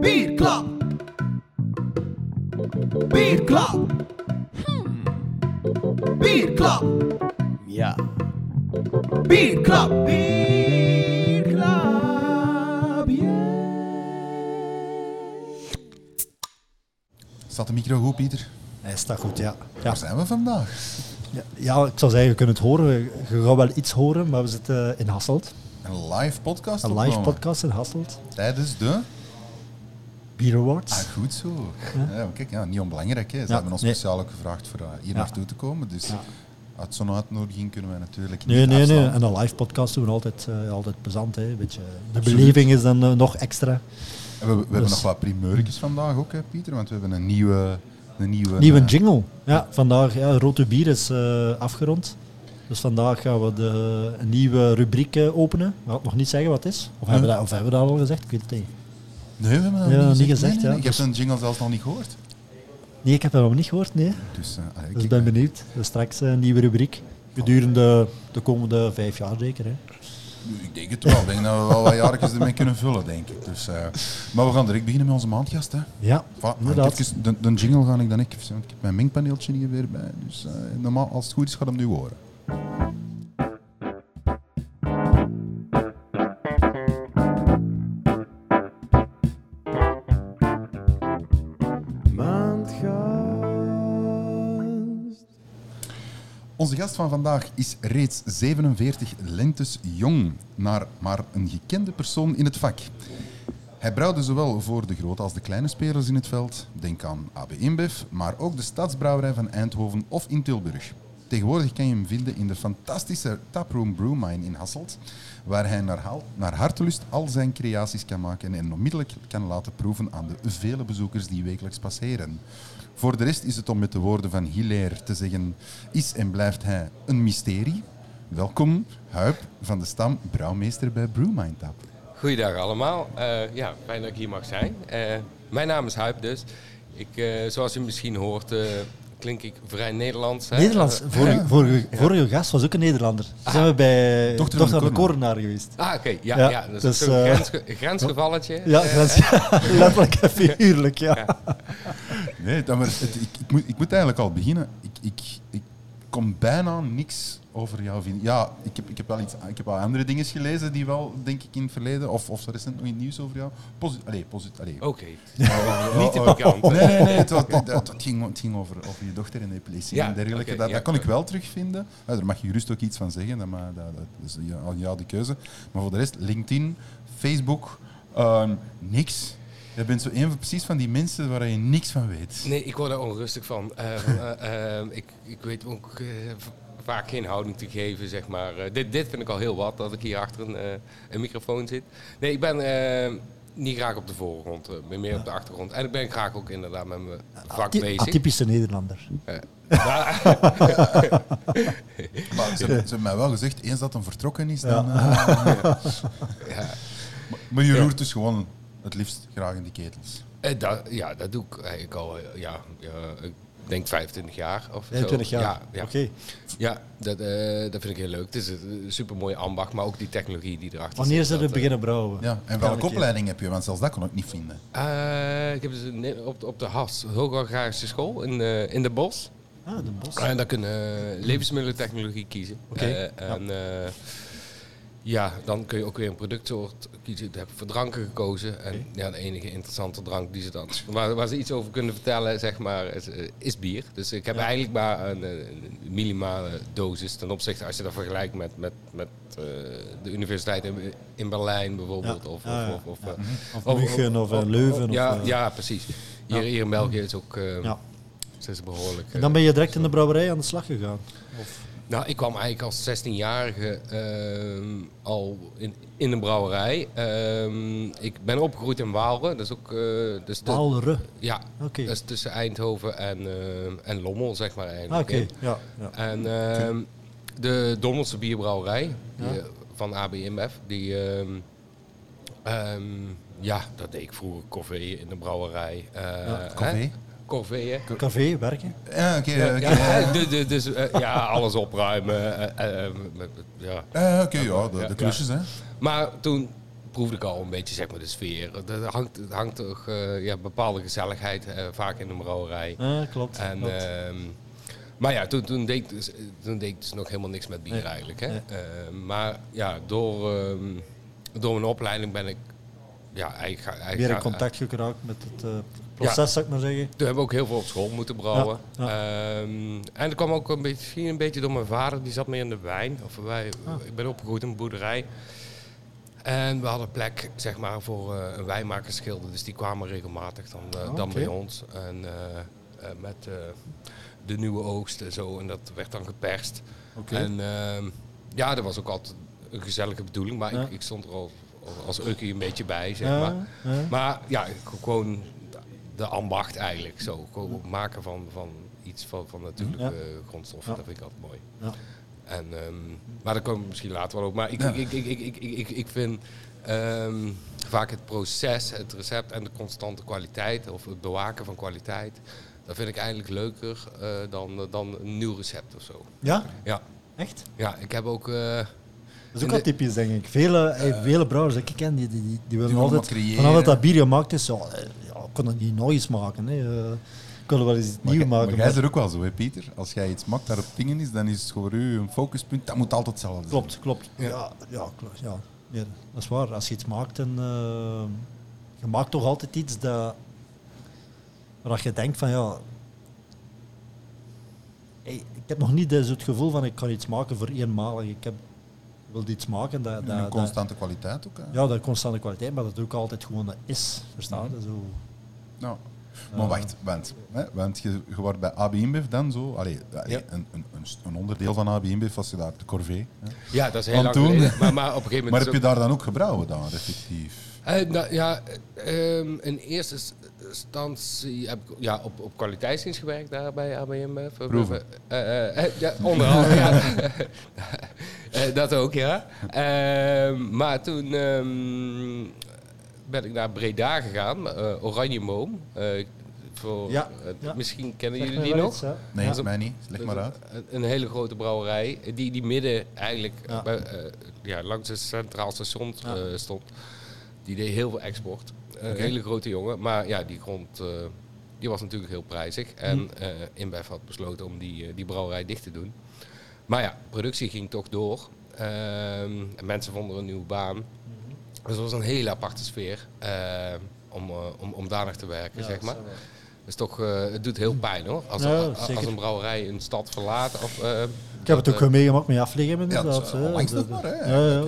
Bierklap. Bierklap. Bierklap. Ja. Bierklap. Bierklap. Staat de micro goed, Pieter? Hij staat goed, ja. Ja, Waar zijn we vandaag? ja, ja, ik zou zeggen, je kunt het horen. Je gaat wel iets horen, maar we zitten in Hasselt. Een live podcast Een live podcast in Hasselt. Tijdens de... Beer Awards. Ah, goed zo. Ja. kijk, ja, niet onbelangrijk. Hè. Ze hebben ons nee. speciaal ook gevraagd voor uh, hier naartoe te komen. Dus Ja. uit zo'n uitnodiging kunnen wij natuurlijk Nee, niet nee, nee. afslaan. En een live podcast doen we altijd, eh, altijd plezant. Hè. Beetje, de Absoluut. beleving is dan eh, nog extra. En we, we hebben Dus- nog wat primeurtjes vandaag ook, hè, Pieter. Want we hebben een nieuwe... Een nieuwe, Nieuwe eh, jingle. Ja, vandaag, ja, Rote Bier is eh, afgerond. Dus vandaag gaan we de, een nieuwe rubriek eh, openen. We gaan nog niet zeggen wat het is. Of, hebben we dat, of hebben we dat al gezegd? Ik weet het niet. Nee, we hebben dat Ja, niet gezegd. gezegd, Nee, nee, ja. Ik heb een jingle zelfs nog niet gehoord. Nee, ik heb dat nog niet gehoord, nee. Dus, Dus ik ben benieuwd. Dus straks een nieuwe rubriek. Gedurende de komende vijf jaar zeker. Hè. Ik denk het wel. Ik denk dat we wel wat jaartjes ermee kunnen vullen, denk ik. Dus, eh, maar we gaan direct beginnen met onze maandgast. Hè. Ja, Voilà, maar inderdaad. even- de, de jingle ga ik dan ik even, want ik heb mijn mengpaneeltje hier weer bij. Dus eh, normaal, als het goed is, gaat hem nu horen. Onze gast van vandaag is reeds 47 lentes jong, naar maar een gekende persoon in het vak. Hij brouwde zowel voor de grote als de kleine spelers in het veld. Denk aan AB InBev, maar ook de Stadsbrouwerij van Eindhoven of in Tilburg. Tegenwoordig kan je hem vinden in de fantastische Taproom Brewmine in Hasselt, waar hij naar, naar hartelust al zijn creaties kan maken en onmiddellijk kan laten proeven aan de vele bezoekers die wekelijks passeren. Voor de rest is het om met de woorden van Hilaire te zeggen, is en blijft hij een mysterie. Welkom, Huip van de Stam, brouwmeester bij Brewmine Tap. Goeiedag allemaal. Eh, ja, fijn dat ik hier mag zijn. Eh, mijn naam is Huip dus. Ik, eh, zoals u misschien hoort, klink ik vrij Nederlands. hè? Nederlands. Eh, Vorige, vorige, vorige gast was ook een Nederlander. Toen zijn we bij Dochter Dochter, van de Korenaar geweest. ah, oké. Ja, Ja, ja, dat is dus, zo'n eh, grensge- grensgevalletje. Ja, Eh, grens, letterlijk en figuurlijk, ja. Ja. Nee, dat maar het, ik, ik, moet, ik moet eigenlijk al beginnen. Ik, ik, ik kon bijna niks over jou vinden. Ja, ik heb, ik heb wel iets, ik heb wel andere dingen gelezen die wel, denk ik, in het verleden, of, of recent nog in het nieuws over jou. Allee, posit allee. Oké. Niet te pikant. Nee, nee, nee. Het, was- het, het ging, het ging over, over je dochter en epilepsie Ja, en dergelijke. dat, ja. dat kon ik wel terugvinden. Ja, daar mag je gerust ook iets van zeggen. Dat, maar, dat, dat is ja, aan jou de keuze. Maar voor de rest, LinkedIn, Facebook, ehm, niks. Je bent zo een van, precies van die mensen waar je niks van weet. Nee, ik word er onrustig van. Eh, eh, eh, ik, ik weet ook eh, vaak geen houding te geven, zeg maar. Eh, dit, dit vind ik al heel wat, dat ik hier achter een, eh, een microfoon zit. Nee, ik ben niet graag op de voorgrond, ik ben meer op de achtergrond. En ik ben graag ook inderdaad met mijn vak Aty- bezig. Atypische Nederlander. Maar ze, hebben- ze hebben mij wel gezegd, eens dat hem vertrokken is, Ja. dan... ja. maar je Ja. roert dus gewoon het liefst graag in die ketels. Eh, dat, ja, dat doe ik eigenlijk al, eh, ja, ja, ik denk 25 jaar of zo. 25 jaar. Ja, ja. Oké. Ja, dat, eh, dat vind ik heel leuk. Het is een super mooie ambacht, maar ook die technologie die erachter Wanneer zit. ze er dat, eh, beginnen brouwen? Ja. En welke opleiding heb je? Want zelfs dat kon ik niet vinden. Eh, ik heb dus op, de- op de HAS, Hoge Agrarische School in, eh, in de Bos. Ah, de bos. En daar kunnen uh, levensmiddelentechnologie kiezen. Oké, Eh, en eh, ja, dan kun je ook weer een productsoort kiezen. Daar heb ik voor dranken gekozen. En ja, de enige interessante drank die ze dan, waar, waar ze iets over kunnen vertellen, zeg maar, is, eh, is bier. Dus ik heb Ja. eigenlijk maar een, eh, een minimale dosis ten opzichte, als je dat vergelijkt met, met, met eh, de universiteit in, in Berlijn bijvoorbeeld. Ja. Of, Ah, of, of, Ja. of, Of of- München of, of- Leuven. Ja, precies. Hier, in België is ook Ja. zijn ze behoorlijk. En dan ben je direct in de brouwerij aan de slag gegaan? Nou, ik kwam eigenlijk als 16-jarige ehm, al in, in een brouwerij. Ehm, ik ben opgegroeid in Waalre. Dat is ook... eh, dus de- Waalre. ja, Oké. dat is tussen Eindhoven en, ehm, en Lommel, zeg maar eigenlijk. Oké, ja. ja. En ehm, de Dommelse bierbrouwerij die, Ja. eh, van ABMF, die... ehm, ehm, ja, dat deed ik vroeger koffie in de brouwerij. Eh, Ja, hè? Koffie? Corvée, hè? Café, werken. Ja, oké. Ja, oké. ja, dus, dus- dus, eh, ja, alles opruimen. eh, eh, ja. Eh, Oké, ja, de, de klusjes, hè. Maar toen proefde ik al een beetje zeg maar, de sfeer. Er hangt, er hangt toch eh, ja, bepaalde gezelligheid eh, vaak in de brouwerij. Ja, klopt. En, klopt. ehm, maar ja, toen, toen, deed ik dus, toen deed ik dus nog helemaal niks met bier Nee. eigenlijk. Hè. Nee. Ehm, maar ja, door, ehm, door mijn opleiding ben ik ja, eigenlijk, ga- eigenlijk Weer in contact geraakt met het proces, zou ik maar zeggen. Toen hebben we ook heel veel op school moeten brouwen. Ja, Ehm, en dat kwam ook een beetje, misschien een beetje door mijn vader, die zat meer in de wijn. Of wij, Ah. Ik ben opgegroeid in een boerderij. En we hadden plek zeg maar, voor eh, een wijnmakersschilder, dus die kwamen regelmatig dan, eh, Ah, dan bij ons. En eh, met de nieuwe oogst en zo, en dat werd dan geperst. Oké. En ehm, ja, dat was ook altijd een gezellige bedoeling, maar ik, ik stond er al als ukkie een beetje bij, zeg Ja, maar. ja. Maar ja, gewoon de ambacht eigenlijk. Zo, het maken van, van iets van, van natuurlijke grondstoffen, dat vind ik altijd mooi. Ja. En, ehm, maar daar komen we misschien later wel op. Maar ik, Ja. ik, ik, ik, ik, ik, ik, ik vind ehm, vaak het proces, het recept en de constante kwaliteit, of het bewaken van kwaliteit, dat vind ik eigenlijk leuker eh, dan, dan een nieuw recept of zo. Ja, Ja, echt? ja ik heb ook... eh, Dat is ook wel typisch, denk ik. Vele, eh, vele brouwers dat ik ken, die, die, die, die willen altijd, vanaf dat dat bier gemaakt is, ja, eh, ja, kon het niet eens maken. Hè. Eh, wil wel eens iets nieuws jij- maar maken. jij is er ook wel zo, hè, Pieter. Als jij iets maakt daar op dingen is, dan is het voor u een focuspunt. Dat moet altijd hetzelfde zijn. Klopt, klopt. Ja, ja, klopt, ja. Ja, dat is waar. Als je iets maakt, en, eh, je maakt toch altijd iets dat, waar je denkt van ja, hey, ik heb nog niet dus het gevoel van ik kan iets maken voor eenmalig. Ik heb, wil iets maken dat, En dat, een dat- constante kwaliteit ook. Hè. ja, dat constante kwaliteit, maar dat het ook altijd gewoon dat is. Verstaan je? Zo. Ja. Maar wacht, want, hè, want je, je wordt bij AB InBev dan zo, allee, allee, Ja. een, een, een, een onderdeel van AB InBev was je daar de corvée. Hè. ja, dat is heel lang toen-. Maar, maar op een gegeven moment... Maar heb je daar dan ook gebrouwen dan, effectief? Eh, nou, ja, eh, ehm, in eerste instantie heb ik ja, op, op kwaliteitsdienst gewerkt daar bij ABM. Proeven. Eh, eh, ja, onder andere, ja. Eh, dat ook, ja. Ehm, maar toen ehm, ben ik naar Breda gegaan, eh Oranje Moom. Eh, voor, Ja, eh, ja. Misschien kennen Zeg jullie die nog? iets? Nee, Ja. is mij niet. Leg maar Dat uit. Een, een hele grote brouwerij, die, die midden eigenlijk Ja. bij, eh, ja, langs het centraal station Ja. eh, stond. Die deed heel veel export. Een Oké. hele grote jongen. Maar ja, die grond eh, die was natuurlijk heel prijzig. En eh InBev had besloten om die, eh, die brouwerij dicht te doen. Maar ja, productie ging toch door. Ehm, en mensen vonden een nieuwe baan. Dus het was een hele aparte sfeer eh, om, eh, om, om daar nog te werken, Ja, zeg maar. is toch, eh, het doet heel pijn hoor. Als, Ja, als, een brouwerij een stad verlaat. Of, eh, Ik heb het ook eh, wel meegemaakt met afleggen Ja, dat eh, Dat- maar, hè,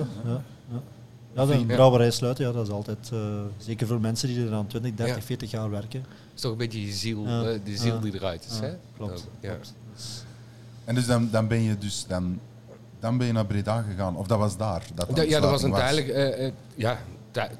ja. de Ja. brouwerij sluiten, ja, dat is altijd, eh, zeker voor mensen die er aan 20, 30, Ja. 40 jaar werken. Het is toch een beetje je ziel, Ja. eh, de ziel Ja. die eruit is. Ja, hè? klopt. Dat- ja. klopt. Dus- En dus dan, dan ben je dus dan, dan ben je naar Breda gegaan, of dat was daar? Dat Da- ja, dat was een tijdelijk. eh, eh, ja,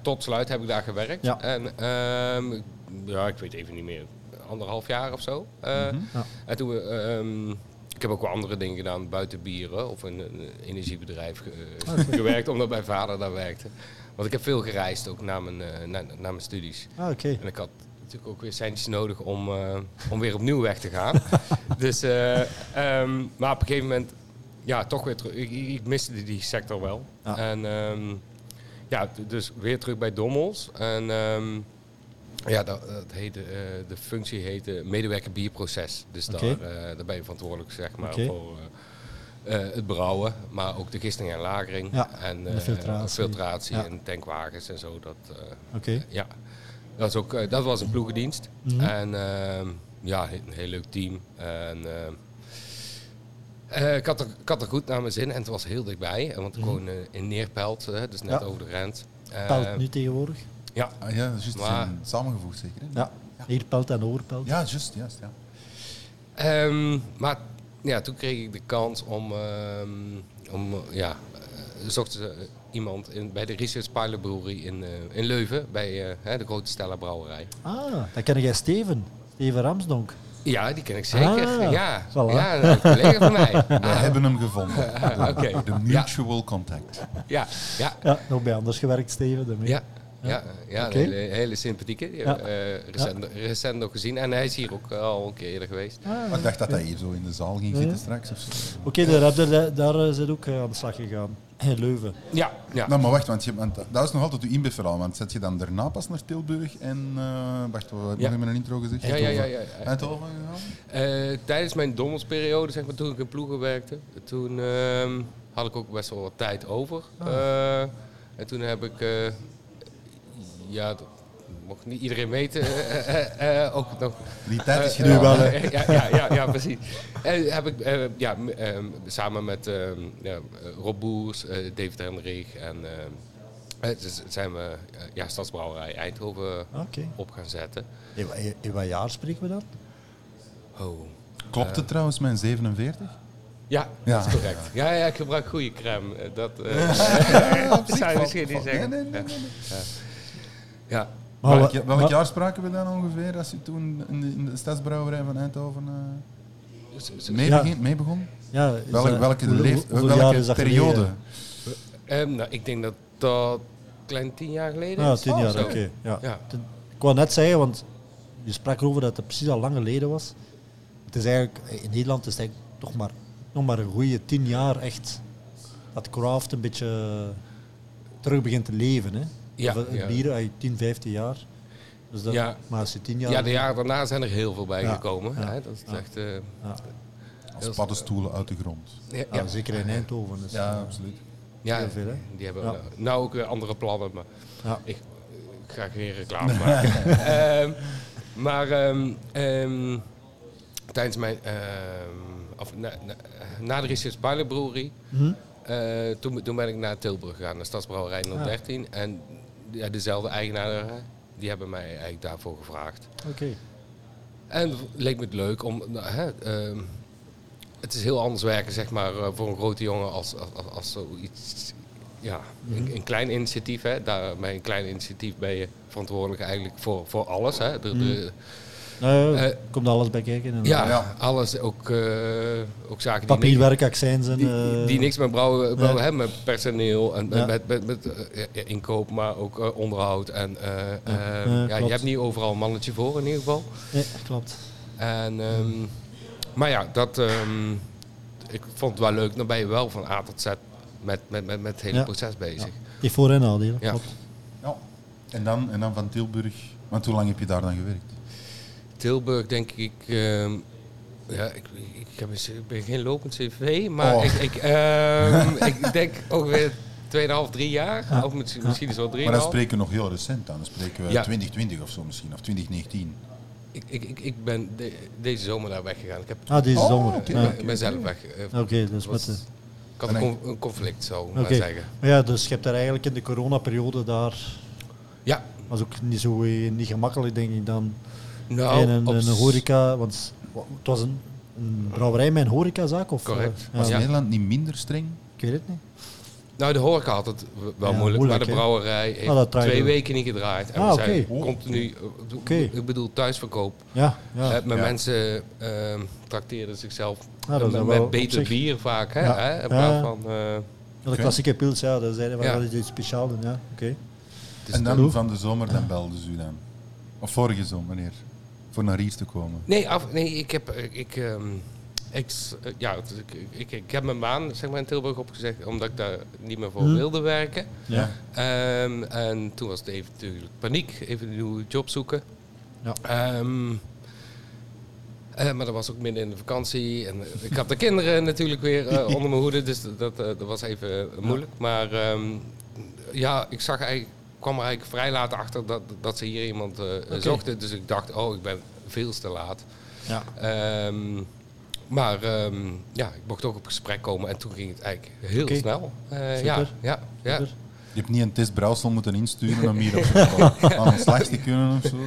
tot sluit heb ik daar gewerkt. Ja. En ehm, ja, ik weet even niet meer. Anderhalf jaar of zo. Eh, Mhm. Ja. En toen, eh, ehm, ik heb ook wel andere dingen gedaan buiten bieren of in een energiebedrijf ge- gewerkt, omdat mijn vader daar werkte. Want ik heb veel gereisd ook na mijn, eh, na, na mijn studies. Ah, oké. En ik had natuurlijk ook weer centjes nodig om, eh, om weer opnieuw weg te gaan. dus, eh, ehm, maar op een gegeven moment, ja, toch weer terug. Ik, ik miste die, sector wel. En ehm, ja, dus weer terug bij Dommels. En ehm, ja, dat, dat heette, eh, de functie heette medewerker bierproces. Dus daar, eh, daar ben je verantwoordelijk zeg maar, voor eh, het brouwen, maar ook de gisting en lagering. Ja, en de filtratie. filtratie Ja. en tankwagens en zo. Dat, Oké. ja, dat, is ook, dat was een ploegendienst. Mhm. En ehm, ja, een heel leuk team. En, ehm, eh, ik, had er, ik had er goed naar mijn zin en het was heel dichtbij. Want ik Mhm. woon in Neerpelt, dus net Ja. over de grens. Eh, Pelt nu tegenwoordig. Ja, Ah, ja, juist, Maar- zijn samengevoegd zeker. Hè? Ja. Hier pelt en overpelt. Ja, juist, juist. Ja. Ehm, maar ja, toen kreeg ik de kans om, ehm, om ja, eh, zochten ze eh, iemand in, bij de Research Pilot Brewery in, eh, in Leuven, bij eh, hè, de grote Stella Brouwerij. Ah, dan ken jij Steven. Steven Ramsdonk. Ja, die ken ik zeker. Ah, ja, voilà. ja, een collega van mij. We hebben hem gevonden. Oké. De mutual contact. Ja, ja, Ja, nog bij anders gewerkt, Steven. daarmee. ja. Ja, ja, een hele, hele sympathieke. Ja. eh, recent, recent nog gezien. En hij is hier ook eh, al een keer eerder geweest. Maar ik dacht dat hij hier zo in de zaal ging Ja. zitten straks of zo. Oké, daar, heb je- daar eh, zit ook aan de slag gegaan. In Leuven. Ja, ja. Nou, maar wacht, want, je, want dat is nog altijd uw inbeverhaal. Want zet je dan daarna pas naar Tilburg en... eh wacht, wat heb ik Ja. nog in mijn intro gezegd? ja, ja, ja, ja. Eindhoven gegaan? Eh, tijdens mijn dommelsperiode, zeg maar, toen ik in ploegen werkte, toen ehm, had ik ook best wel wat tijd over. Eh, en toen heb ik, eh, ja, dat mocht niet iedereen weten, eh, eh, eh, ook nog Die tijd is Eh, gedaan. wel, ja, ja, ja, ja, precies. En heb ik eh, ja, m- ehm, samen met ehm, ja, Rob Boers, eh, David Hendrik en dus zijn we ja, Stadsbrouwerij Eindhoven op gaan zetten. In, wa- in wat jaar spreken we dan? Oh. Klopt het trouwens, mijn 47? Ja, Ja. dat is correct. Ja, ja, ik gebruik goede crème. Dat eh, dat zou je misschien niet zeggen. Nee, nee, nee. Ja. Maar welk, ja- welk maar- jaar spraken we dan ongeveer als je toen in de, in de stadsbrouwerij van Eindhoven eh mee, Ja. begin- mee begon? Ja, is Welke, dat- welke, hoe- leef- hoe- hoeveel jaar welke is dat periode? Ehm, nou, ik denk dat dat klein tien jaar geleden Ja, is. tien Oh, jaar, zo. oké. ja. Ja. Ik wou net zeggen, want je sprak erover dat het precies al lang geleden was. Het is eigenlijk, in Nederland is het eigenlijk toch maar, nog maar een goede tien jaar echt dat craft een beetje terug begint te leven. Hè? Ja, ja. bier, uit 10, 15 jaar. Dus dat, Ja. Maar als je tien jaar... Ja, de jaren daarna zijn er heel veel bij Ja. gekomen. Hè? Dat is Ja. echt... eh, Ja, Als paddenstoelen uit de grond. ja, ja, ja. zeker in Eindhoven. Dus, Ja, eh, absoluut. Ja, Heel veel, hè? die hebben Ja. nou- nou ook weer andere plannen, maar ja. ik, ik ga geen reclame maken. Ehm, maar ehm, ehm, tijdens mijn, ehm, of na, na, na de Research Pilot Brewery, Hm? eh, toen, toen ben ik naar Tilburg gegaan, naar Stadsbrouwerij 013. En ja, dezelfde eigenaren, die hebben mij eigenlijk daarvoor gevraagd. Oké. En het leek me het leuk om. nou, hè, ehm, het is heel anders werken, zeg maar, eh, voor een grote jongen als, als, als, als zoiets. Ja, een, een klein initiatief. Hè. Daar, bij een klein initiatief ben je verantwoordelijk eigenlijk voor, voor alles. Hè. De, de- Nou, ja, Eh, komt alles bij kijken. En ja, Ja. alles. Ook, eh, ook zaken die Papierwerk, accijns en... die, eh, die niks met brouwen, brouwen ja. hebben, met personeel en Ja. met, met, met ja, inkoop, maar ook onderhoud. En, Ja, je hebt niet overal een mannetje voor in ieder geval. Nee, klopt. En, ehm, maar ja, dat, ehm, ik vond het wel leuk. Dan ben je wel van A tot Z met, met, met, met het hele Ja. proces bezig. Die voor- en nadelen. Ja. klopt. Ja. En, dan, en dan van Tilburg. Want hoe lang heb je daar dan gewerkt? Tilburg denk ik... ehm, ja, ik, ik, heb een, ben geen lopend cv, maar Oh. ik, ik, ehm, ik denk ongeveer 2,5, 3 jaar. Ja. Of misschien, misschien is wel 3,5. Maar dan spreken we nog heel recent aan. Dan spreken we Ja. 2020 of zo misschien, of 2019. Ik, ik, ik, ik ben de- deze zomer daar weggegaan. Ik, heb, Ah, deze Oh, zomer. ik ben zelf weg. eh, Oké, dus was- met de... ik had een, con- een conflict, zou ik maar zeggen. Maar ja, dus je hebt daar eigenlijk in de coronaperiode daar... Ja, was ook niet zo eh, niet gemakkelijk, denk ik, dan nou, in een, op een s- horeca... Want het was een, een brouwerij met een horecazaak? Of, Correct. eh, Was. Nederland niet minder streng? Ik weet het niet. Nou, de horeca had het wel Ja, moeilijk, moeilijk, maar de brouwerij heeft Ah, draaide twee wel. weken niet gedraaid. En Ah, we zijn continu, eh, ik bedoel thuisverkoop. Ja, ja. Maar Ja. mensen ehm trakteerden zichzelf Ah, met, wel met beter bier vaak. Hè, Ja. hè, in Ja, plaats ja. van... eh, de klassieke pils, ja, dat zeiden we Ja. dat is iets speciaals. Ja, oké. en dan van de zomer, dan belden ze u dan? Of vorige zomer, wanneer? Voor naar hier te komen. Nee, af, nee, ik heb... Ik, ik, ehm, ik, eh, ja, ik, ik, ik heb mijn baan zeg maar, in Tilburg opgezegd omdat ik daar niet meer voor Hm. wilde werken. Ja. Ehm, en toen was het even natuurlijk paniek, even een nieuwe job zoeken. Ja. Ehm, eh, maar dat was ook midden in de vakantie. En eh, ik had de kinderen natuurlijk weer eh, onder mijn hoede, dus dat, dat, eh, dat was even eh, moeilijk. Maar ehm, ja, ik zag eigenlijk, kwam er eigenlijk vrij laat achter dat, dat ze hier iemand eh, zochten. Dus ik dacht, oh, ik ben veel te laat. Ja. Ehm, maar ehm, ja, ik mocht ook op gesprek komen en toen ging het eigenlijk heel snel. Eh, Super. ja, ja, ja. Super. Je hebt niet een test brouwsel moeten insturen om hier aan de slag te kunnen of zo.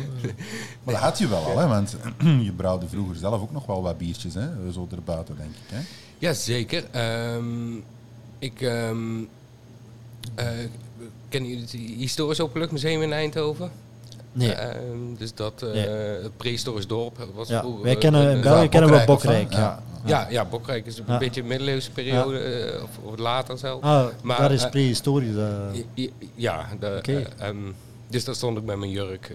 Maar dat had je wel al, hè? Want je brouwde vroeger zelf ook nog wel wat biertjes, hè? Zo erbuiten, denk ik. Hè? Jazeker. Ehm ik ehm eh, kennen jullie het Historisch Openluchtmuseum in Eindhoven? Nee. Ehm, dus dat eh, Nee. het prehistorisch dorp was ja. vroeger, Wij eh, kennen, in België kennen we Bokrijk? Ja. ja, ja, Bokrijk is een Ja. beetje een middeleeuwse periode, eh, of, of later zelf. Ah, Maar, daar is eh, prehistorisch. eh. Ja, de, Oké. eh, ehm, dus daar stond ik met mijn jurk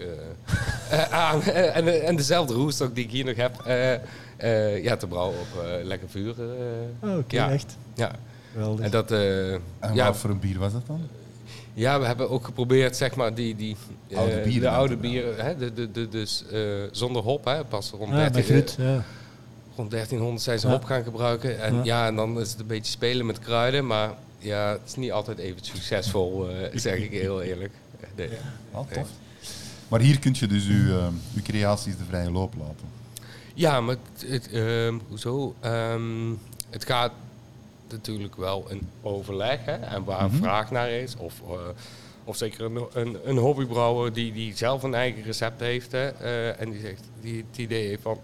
eh, eh, aan. En, en dezelfde roestok die ik hier nog heb. eh, eh, ja, te brouwen op lekker vuur. eh. Ah, Oké, ja. echt. ja. Geweldig. En dat... eh, En ja, wat voor een bier was dat dan? Ja, we hebben ook geprobeerd, zeg maar, die, die eh, Oude bieren de oude bieren, hè, de, de, de, dus eh, zonder hop, hè, pas rond, ja, 13, met Gruut, ja. rond 1300 zijn ze Ja. hop gaan gebruiken. En Ja. ja. en dan is het een beetje spelen met kruiden, maar ja, het is niet altijd even succesvol, eh, zeg ik heel eerlijk. Nee. Ah, tof. Maar hier kun je dus uw, eh, uw creaties de vrije loop laten. Ja, maar het, het, ehm, hoezo? Ehm, het gaat natuurlijk wel een overleg hè, en waar Mhm. vraag naar is. Of, eh, of zeker een, een, een hobbybrouwer die, die zelf een eigen recept heeft hè, eh, en die zegt, die het idee heeft van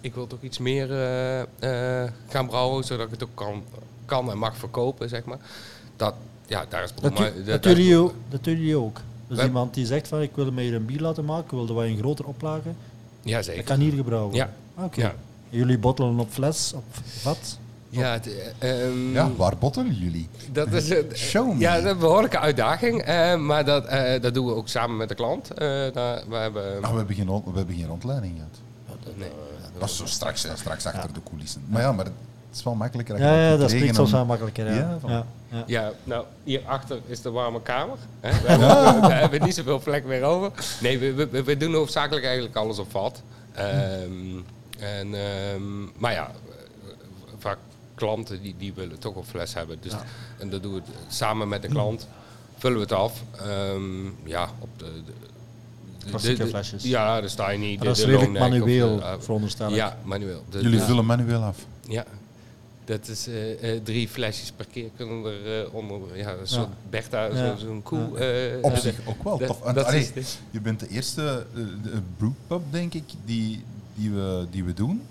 ik wil toch iets meer eh, gaan brouwen zodat ik het ook kan, kan en mag verkopen, zeg maar. Dat, ja, daar is Dat, dat, jullie ook, dat doen jullie ook. Dus Wij- iemand die zegt van ik wil mij hier een bier laten maken, ik wil wat in groter oplagen. Ja, Dat zeker. kan hier gebrouwen Ja. worden. Oké. Ja. Jullie bottelen op fles, op vat. Ja, het, eh, ehm, Ja, waar bottelen jullie? Dat is een, Show me. Ja, dat is een behoorlijke uitdaging. eh, maar dat, eh, dat doen we ook samen met de klant. Eh, daar- we hebben, Ah, we, hebben geen, we hebben geen rondleiding gehad. nee. Dat is zo straks, hè, straks achter de coulissen. Maar ja, maar het is wel makkelijker. Ja, ja, dat spreekt soms wel makkelijker. Ja. Ja, Ja, ja. Ja, nou, hierachter is de warme kamer. Hè? We, hebben, we hebben niet zoveel plek meer over. Nee, we, we, we doen hoofdzakelijk eigenlijk alles op vat. Ehm, en, ehm, maar ja, vaak klanten die, die willen toch op fles hebben. Dus, En dat doen we samen met de klant. Vullen we het af. Ehm, ja, op de... de Klassieke de- flesjes. Ja, de Steiny. Maar de, dat is de redelijk manueel, de, eh, veronderstel ik. Ja, manueel. De- Jullie ja. vullen manueel af. Ja, dat is eh, eh, drie flesjes per keer kunnen er eh, onder. Ja, een soort Bertha, Ja. zo- zo'n koe. eh, Op eh, zich ook wel dat- dat allee, is je bent de eerste eh, de brewpub, denk ik, die, die, we, die we doen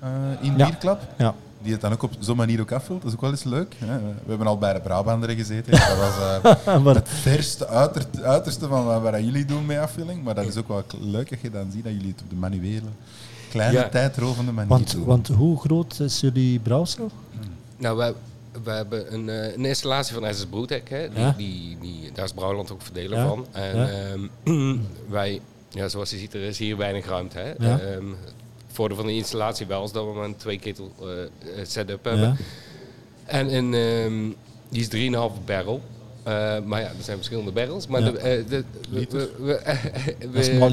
eh, in Ja. Bierklap. Ja. Die het dan ook op zo'n manier ook afvult. Dat is ook wel eens leuk. Hè. We hebben al bij de Brabanderen gezeten. Dat was eh, maar, het verste, uiter, uiterste van wat, wat jullie doen met afvulling. Maar dat is ook wel leuk dat je dan ziet dat jullie het op de manuele, kleine, Ja. tijdrovende manier want, doen. want hoe groot is jullie brouwsel? Nou, we, we hebben een, eh, een installatie van SS Broedek. Hè. Die, Ja. die, die, daar is Brouwland ook verdeler Ja. van. En Ja. ehm, wij, ja, zoals je ziet, er is hier weinig ruimte. Hè. Ja. Voordeel van de installatie wel is dat we maar een twee ketel eh, eh, setup hebben. Ja. En in, ehm, die is 3,5 barrel. Eh, maar ja, er zijn verschillende barrels. Maar Ja. de, de, we, we, we- Dat is maar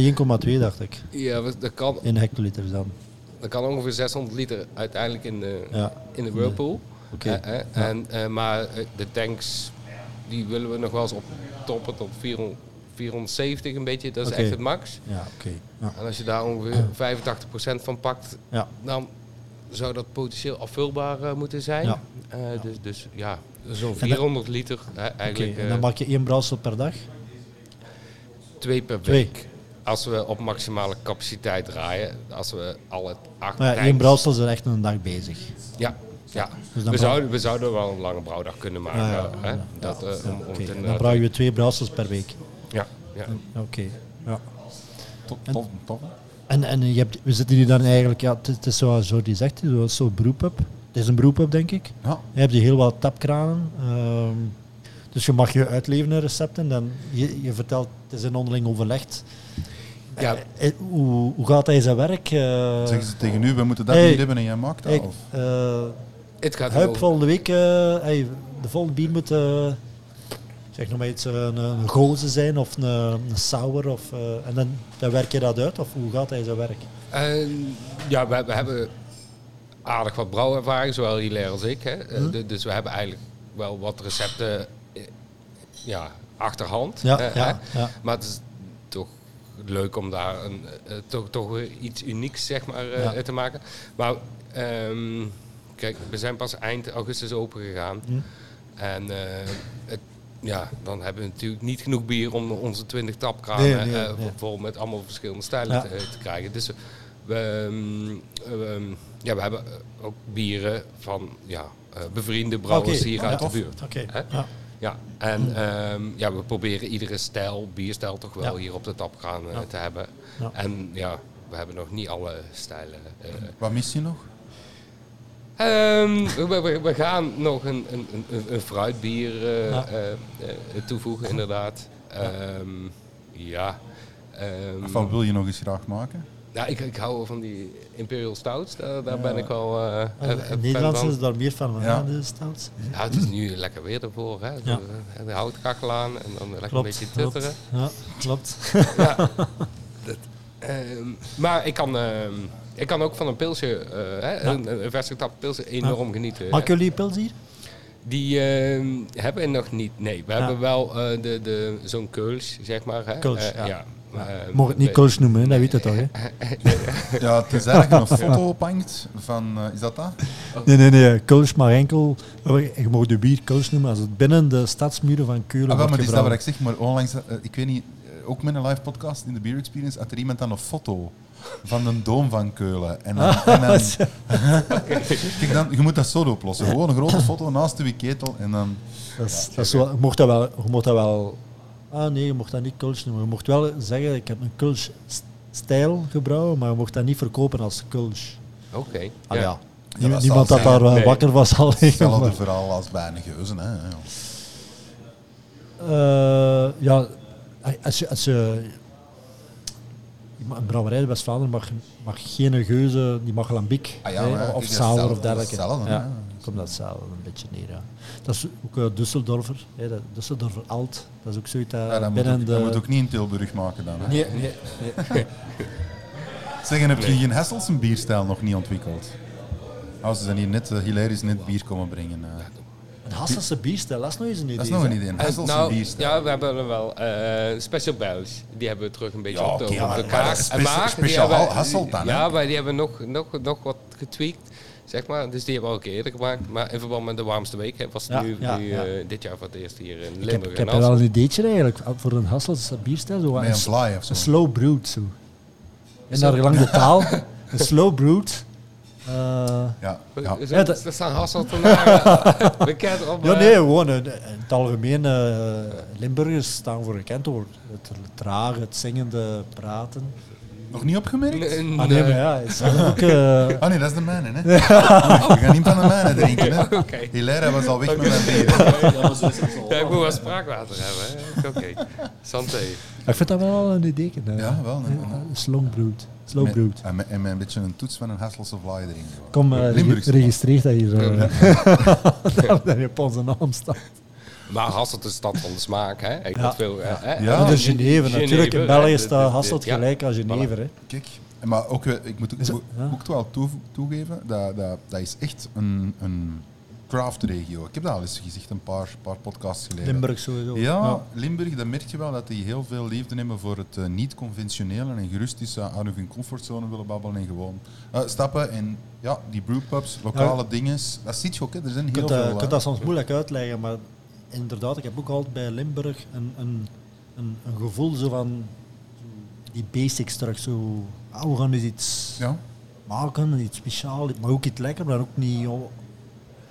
1,2 dacht ik. ja, we- dat kan, In hectoliters dan. dat kan ongeveer 600 liter uiteindelijk in de, Ja. in de whirlpool. Oké. En, eh, maar de tanks, die willen we nog wel eens op toppen tot 400, 470 een beetje. Dat is echt het max. Ja, oké. Ja. En als je daar ongeveer 85% van pakt, Ja. dan zou dat potentieel afvulbaar eh, moeten zijn. Ja. Eh, Dus, dus ja, zo'n dat- 400 liter eigenlijk. En eh, dan maak je één brouwsel per dag? Twee per Twee. week. Als we op maximale capaciteit draaien. Als we al het acht Maar ja, één brouwsel is er echt een dag bezig. Ja, ja. Dus we, zouden, we zouden wel een lange brouwdag kunnen maken. Ja, ja, hè? ja. Dat, om, om Oké, het en dan brouw je twee brouwsels per week. Ja, ja. Oké. Ja. Tof, tof, tof. En, en je hebt, we zitten hier dan eigenlijk, ja, het, is- zoals Jordi zegt, het is zo'n brewpub. Het is een brewpub, denk ik. Ja. Je hebt hier heel wat tapkranen. ehm, dus je mag je uitleveren recepten. Dan, je, je vertelt, het is een onderling overlegd. Ja. Eh, eh, hoe, hoe gaat hij zijn werk? eh Zeggen ze tegen u, we moeten dat Hey. niet hebben en jij maakt dat? eh, Het gaat Huip, volgende week, eh, hey, de volgende bier moet, eh, zeg nog maar iets, eh, een, een goze zijn of een, een sour. Of, eh, en dan, dan werk je dat uit, of hoe gaat hij zijn werk? Ja, we, we hebben aardig wat brouwervaring, zowel Hilaire als ik. Hè. Eh, Hm. de- dus we hebben eigenlijk wel wat recepten ja, achterhand. Ja, ja, hè. ja. Maar het is toch leuk om daar een, toch, toch weer iets unieks zeg maar, te maken. Maar ehm, kijk, we zijn pas eind augustus open gegaan. Hm. En het, ja, dan hebben we natuurlijk niet genoeg bier om onze 20 tapkranen Nee, nee, eh, nee. vol met allemaal verschillende stijlen Ja. te, te krijgen. Dus we, ehm, we, ehm, ja, we hebben ook bieren van ja, eh, bevriende brouwers hier uit de buurt. Ja. Ja, en ehm, ja, we proberen iedere stijl, bierstijl toch wel Ja. hier op de tapkraan eh, Ja. te hebben. Ja. En ja, we hebben nog niet alle stijlen. eh, Wat mis je nog? Ehm, we, we, we gaan nog een, een, een, een fruitbier eh, Ja. eh, eh, toevoegen, inderdaad. Ehm, Ja. Ehm, Of wat wil je nog eens graag maken? nou, ik, ik hou wel van die Imperial Stouts. Daar, daar ben ik wel een- een In fan Nederland van. zijn ze daar meer van, van Ja. ja. de stouts. Ja, het is nu lekker weer ervoor. Hè? Ja. De, houtkachel aan en dan lekker Klopt, een beetje klopt. tutteren. Ja, klopt. Ja. Dat, ehm, maar ik kan, ehm, ik kan ook van een pilsje, eh, hè, Ja. een, een pilsje, enorm genieten. Maken jullie pils hier? Die ehm, hebben we nog niet. Nee, we Ja. hebben wel eh, de, de, zo'n keuls, zeg maar. Hè? Keuls, Eh, ja. maar, eh, Mocht het niet coach noemen, hè, dat weet je toch, hè? Ja, het is eigenlijk een foto ophangt van... is dat dat? Nee, nee, nee. Coach mag enkel... Je mag de bier coach noemen als het binnen de stadsmuren van Keulen Ah, wel, maar het is dat wat ik zeg, maar onlangs, ik weet niet, ook met een live podcast in de Beer Experience, had er iemand dan een foto van de doom van Keulen. En dan, en dan, kijk dan, je moet dat zo oplossen. Gewoon een grote foto naast uw ketel en dan... Dat is, dat is wel, je mocht dat wel... Je mocht dat wel ah nee, je mocht dat niet coach noemen. Je mocht wel zeggen, ik heb een coach stijl gebrouwen, maar je mocht dat niet verkopen als coach. Oké. Ah, ja. Ja, Nie- dat Niemand dat daar Nee. wakker was al. Hetzelfde verhaal als bij een geuzen. Hè. ja. Eh, ja, als je, als je een brouwerij in West-Vlaanderen mag, mag geen geuze, die mag lambiek Ah ja, hè, of sauer dat is of dergelijke. hetzelfde, ja, komt dat hetzelfde een beetje neer. Ja. Dat is ook uh, Düsseldorfer, hè, dat- Düsseldorfer Alt, dat is ook zoiets dat Ja, dat, moet binnen ook, de... dat moet ook niet in Tilburg maken dan. Hè. Nee, nee, nee. Zeggen, heb je geen Hesselse bierstijl nog niet ontwikkeld? Oh, ze zijn hier net, uh, hilarisch net bier komen brengen. eh. Een Hasselse bierstijl, dat is nog eens een idee. Dat is nog een idee, een Eh, nou, ja, we hebben er wel. eh Special Bells, die hebben we terug een beetje Ja, op de, op de maar kaart. spe- En die speciaal hebben- Hasselt dan, hè? Ja, maar die hebben nog, nog, nog wat getweakt. Zeg maar. Dus die hebben we ook eerder gemaakt. Maar in verband met de warmste week hè, was het Ja, nu, ja, nu, ja. eh, dit jaar voor het eerst hier in Ik heb, Limburg. ik heb en er wel een ideetje eigenlijk voor een Hasselse bierstijl. Zo, een een, fly of zo. een slow brewed. Zo. En naar gelang de taal, een slow brewed. Eh, Ja, ja. Is Ja, dat, dat- Hasseltenaren bekend op. Ja, eh, nee, gewoon in, in het algemeen. eh, Limburgers staan voor gekend door het trage, het zingende praten. Nog niet opgemerkt? n- Ah, nee, maar ja, is ook, eh, Ah nee, dat is de mijne, hè. We gaan niet van de mijne drinken, hè. Oké. Hilaire was al weg met mijn bier. Ja, ik moet wel spraakwater hebben. hè. Oké. Santé. ik vind dat wel een idee. eh, Ja, wel, nee, eh, nee. Brewed. Slow brewed. En met, en met een beetje een toets van een Hesselse fly erin. Kom, eh, registreer dat hier. eh, dat dat op onze naam staat. Maar Hasselt is de stad van de smaak, hè? Ik Ja. veel, hè? Ja. En de Geneve, natuurlijk. In België hè, staat Hasselt ja. gelijk aan Geneve. Hè. Kijk, maar ook, eh, ik moet ook, Is het- ook, ja. ook wel toe- toegeven, dat, dat, dat is echt een, een craft-regio. Ik heb dat al eens gezegd, een paar, paar podcasts geleden. Limburg sowieso. Ja, Limburg, dan merk je wel dat die heel veel liefde hebben voor het eh, niet-conventionele en gerust is uh, aan hun comfortzone willen babbelen en gewoon eh, stappen. En ja, die brewpubs, lokale dingen, dat ziet je ook, hè. er zijn heel kunt, veel. je hè. kunt dat soms moeilijk uitleggen, maar inderdaad, ik heb ook altijd bij Limburg een, een, een, een gevoel zo van die basics terug. Zo, ah, we gaan dus iets Ja, maken, iets speciaals, maar ook iets lekker, maar ook niet o-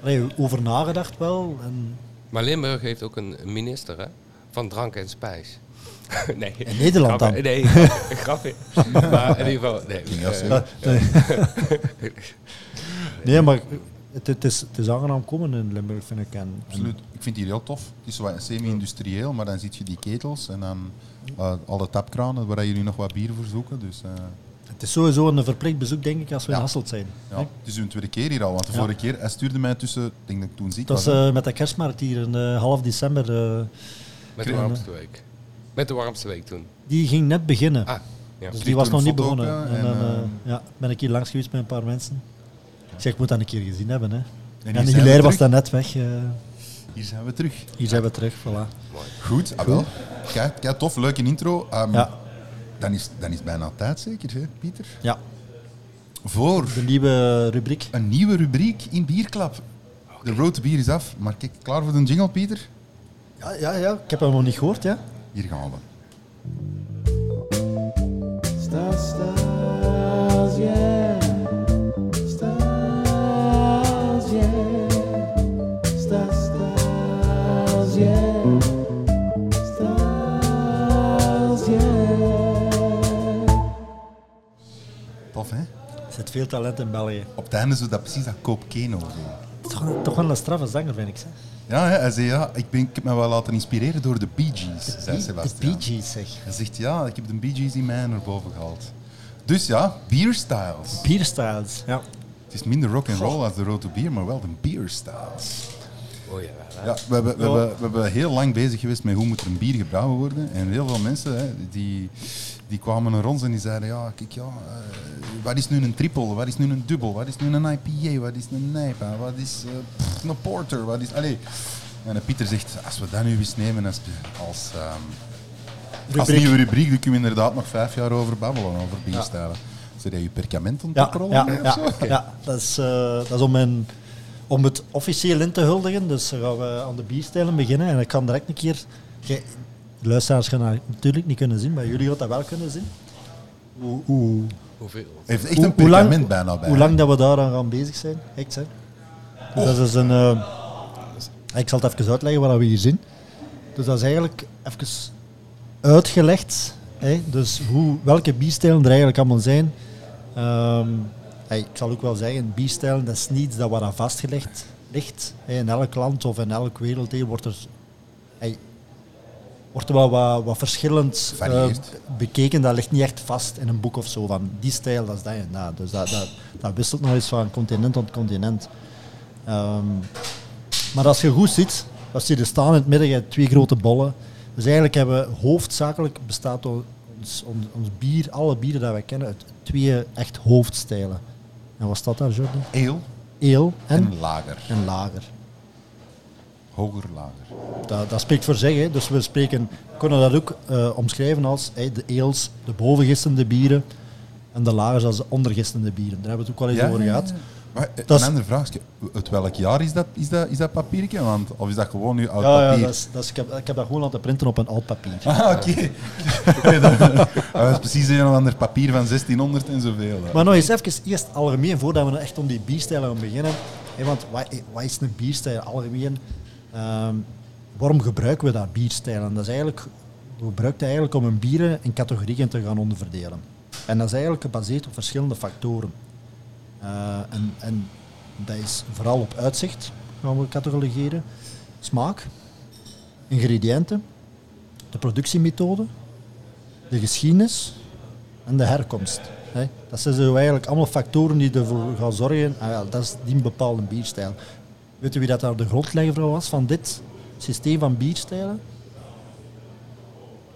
allee, over nagedacht wel. En Maar Limburg heeft ook een minister, hè? Van drank en spijs. nee. In Nederland dan? Nee, grapje. maar in ieder geval, nee. Eh, zeker. nee. nee, maar het, het, is, het is aangenaam komen in Limburg, vind ik. En, en absoluut. Ik vind hier heel tof. Het is wat semi-industrieel, maar dan zie je die ketels en dan eh, alle tapkranen waar jullie nog wat bier voor zoeken. Dus, eh, het is sowieso een verplicht bezoek, denk ik, als we Ja. in Hasselt zijn. ja, het is hun tweede keer hier al, want de Ja. vorige keer, hij stuurde mij tussen, ik denk dat ik toen ziek Dat was. eh, met de kerstmarkt hier in eh, half december. eh, Met de warmste week. Met de warmste week toen. die ging net beginnen. Ah, ja. Dus die was nog een niet begonnen. ook, En en, dan ja, ben ik hier langs geweest met een paar mensen. Ik zeg, ik moet dat een keer gezien hebben. Hè. En, die Hilaire was daar net weg. eh, Hier zijn we terug. hier zijn we terug, voilà. Goed, ah, wel. Kijk, kijk, tof, leuke intro. Ehm, Ja. Dan, is, dan is het bijna tijd zeker, hè, Pieter? Ja, Voor de nieuwe rubriek. een nieuwe rubriek in Bierklap. De road to bier is af, maar kijk, klaar voor de jingle, Pieter? Ja, ja, ja, ik heb hem nog niet gehoord. Ja. Hier gaan we. Stars, stars, veel talent in België. Op het einde zo dat precies dat koopkeno. Zo. toch, toch wel een straffe zanger, vind ik. Zeg. Ja, hè, hij zei ja, ik, ben, ik heb me wel laten inspireren door de Bee Gees, zei De Sebastian. Bee Gees, zeg. Hij zegt ja, ik heb de Bee Gees in mij naar boven gehaald. Dus ja, beer styles. Beer Styles, ja. Het is minder rock and roll als de Road to Beer, maar wel de beer styles. Oh ja, Ja, we, hebben, we, hebben, we hebben heel lang bezig geweest met hoe moet er een bier gebrouwen worden. En heel veel mensen hè, die, die kwamen naar ons en die zeiden, ja, kijk, ja, eh, wat is nu een triple, wat is nu een dubbel, wat is nu een IPA, wat is een NIPA, wat is eh, pff, een porter, wat is... Allee. En Pieter zegt, als we dat nu eens nemen als, als, ehm, als nieuwe rubriek, dan kunnen we inderdaad nog vijf jaar over babbelen, over bierstijlen. Zeg jij je perkament het Ja, ja, ja, ja. Dat, is, eh, dat is om, een, om het officieel in te huldigen. Dus dan gaan we aan de bierstijlen beginnen. En ik kan direct een keer... de luisteraars gaan dat natuurlijk niet kunnen zien, maar jullie gaan dat wel kunnen zien. Hoe, hoe, Hoeveel? Heeft echt hoe- een hoe lang- bijna bij. hoe lang dat we daaraan gaan bezig zijn. Echt, hè. Dus dat is een... eh, ik zal het even uitleggen wat we hier zien. Dus dat is eigenlijk even uitgelegd. Hè? Dus hoe, welke bierstijlen er eigenlijk allemaal zijn. Ehm, hey, ik zal ook wel zeggen, bierstijlen dat is niet dat wat aan vastgelegd ligt. Hè? In elk land of in elk werelddeel wordt er, wordt wel wat, wat verschillend eh, bekeken. Dat ligt niet echt vast in een boek of zo. Van die stijl, dat is dat en dat. Dus dat, dat, dat wisselt nog eens van continent tot continent. Ehm, maar als je goed ziet, als je er staan in het midden, je hebt twee grote bollen. Dus eigenlijk hebben we hoofdzakelijk bestaat ons, ons, ons bier, alle bieren dat wij kennen, uit twee echt hoofdstijlen. En wat staat daar, Jordi? Ale Eel en, en lager. en lager. Hoger, lager. Dat, dat spreekt voor zich. Hè. Dus we spreken, we kunnen dat ook eh, omschrijven als hè, de eels, de bovengistende bieren, en de lagers als de ondergistende bieren. Daar hebben we het ook al eens over gehad. Maar, eh, Dat een is- andere vraag. Uit welk jaar is dat, is dat, is dat papiertje? Want, of is dat gewoon nu oud Ja, ja papier? dat is, dat is, ik, heb, ik heb dat gewoon laten printen op een oud papier. Ah, oké. Nee, dat, dat was precies een of ander papier van 1600 en zoveel. hè. Maar nog eens even eerst algemeen, voordat we nou echt om die bierstijlen gaan beginnen. Hè, want wat, wat is een bierstijl algemeen? Ehm, waarom gebruiken we dat bierstijlen? Dat is eigenlijk, we gebruiken eigenlijk om een bieren in categorieën te gaan onderverdelen. En dat is eigenlijk gebaseerd op verschillende factoren. Eh, en, en dat is vooral op uitzicht, gaan we catalogeren. Smaak, ingrediënten, de productiemethode, de geschiedenis en de herkomst. Dat zijn eigenlijk allemaal factoren die ervoor gaan zorgen, ah dat is die bepaalde bierstijl. Weet u wie dat daar de grondlegger van was, van dit systeem van bierstijlen?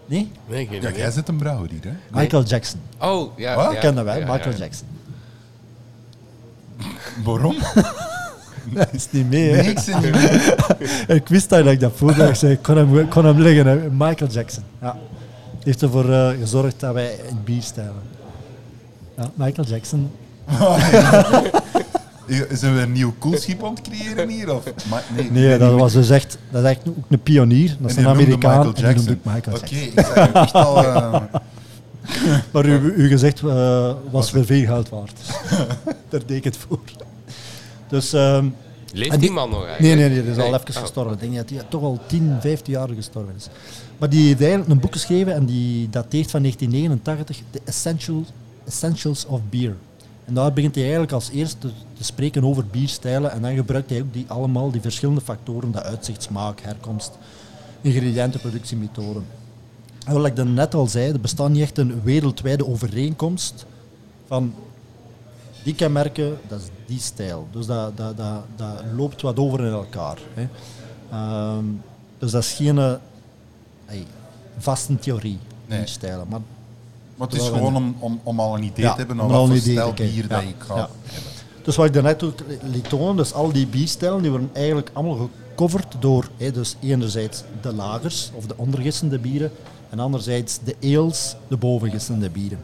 Nee? Nee, geen Ja, idee. jij zit een brouwer hier, hè? Michael Jackson. Oh, ja. Wat? dat wel, ja, Michael ja. Jackson. Waarom? Dat is niet mee, Nee, ik zit niet mee. Ik wist dat ik dat voelde. Ik zei, ik kon hem, ik kon hem liggen. Hè. Michael Jackson. Ja. Die heeft ervoor eh, gezorgd dat wij in bier stijlen. Ja, Michael Jackson. Zijn we een nieuw koelschip aan het creëren hier? Of? Maar, nee, Nee, dat was dus echt, dat is echt ook een pionier. Dat is een Amerikaan. En die noemde ik Michael Oké, Jackson. ik zag hem echt al... eh, Maar uw, uw gezegd eh, was weer veel geld waard. Daar deed ik het voor. Dus, ehm, Leeft die die- man nog eigenlijk? nee, nee, nee, die is al even Oh. gestorven. Ik denk dat hij toch al 10, 15 jaar gestorven is. Maar die heeft eigenlijk een boek geschreven en die dateert van 1989, The Essentials, Essentials of Beer. En daar begint hij eigenlijk als eerste te, te spreken over bierstijlen en dan gebruikt hij ook die, allemaal die verschillende factoren, de uitzicht, smaak, herkomst, ingrediënten, productiemethoden. En wat ik dan net al zei, er bestaat niet echt een wereldwijde overeenkomst van die kenmerken, dat is die stijl. Dus dat, dat, dat, dat loopt wat over in elkaar. Hè. Ehm, dus dat is geen eh, hey, vaste theorie, Nee. die stijlen. Maar Maar het is gewoon om, om, om al een idee Ja, te hebben over wat voor bier dat ik ga hebben. Dus wat ik daarnet ook liet tonen, dus al die bierstijlen die worden eigenlijk allemaal gecoverd door hè, dus enerzijds de lagers of de ondergistende bieren en anderzijds de ales, de bovengistende bieren.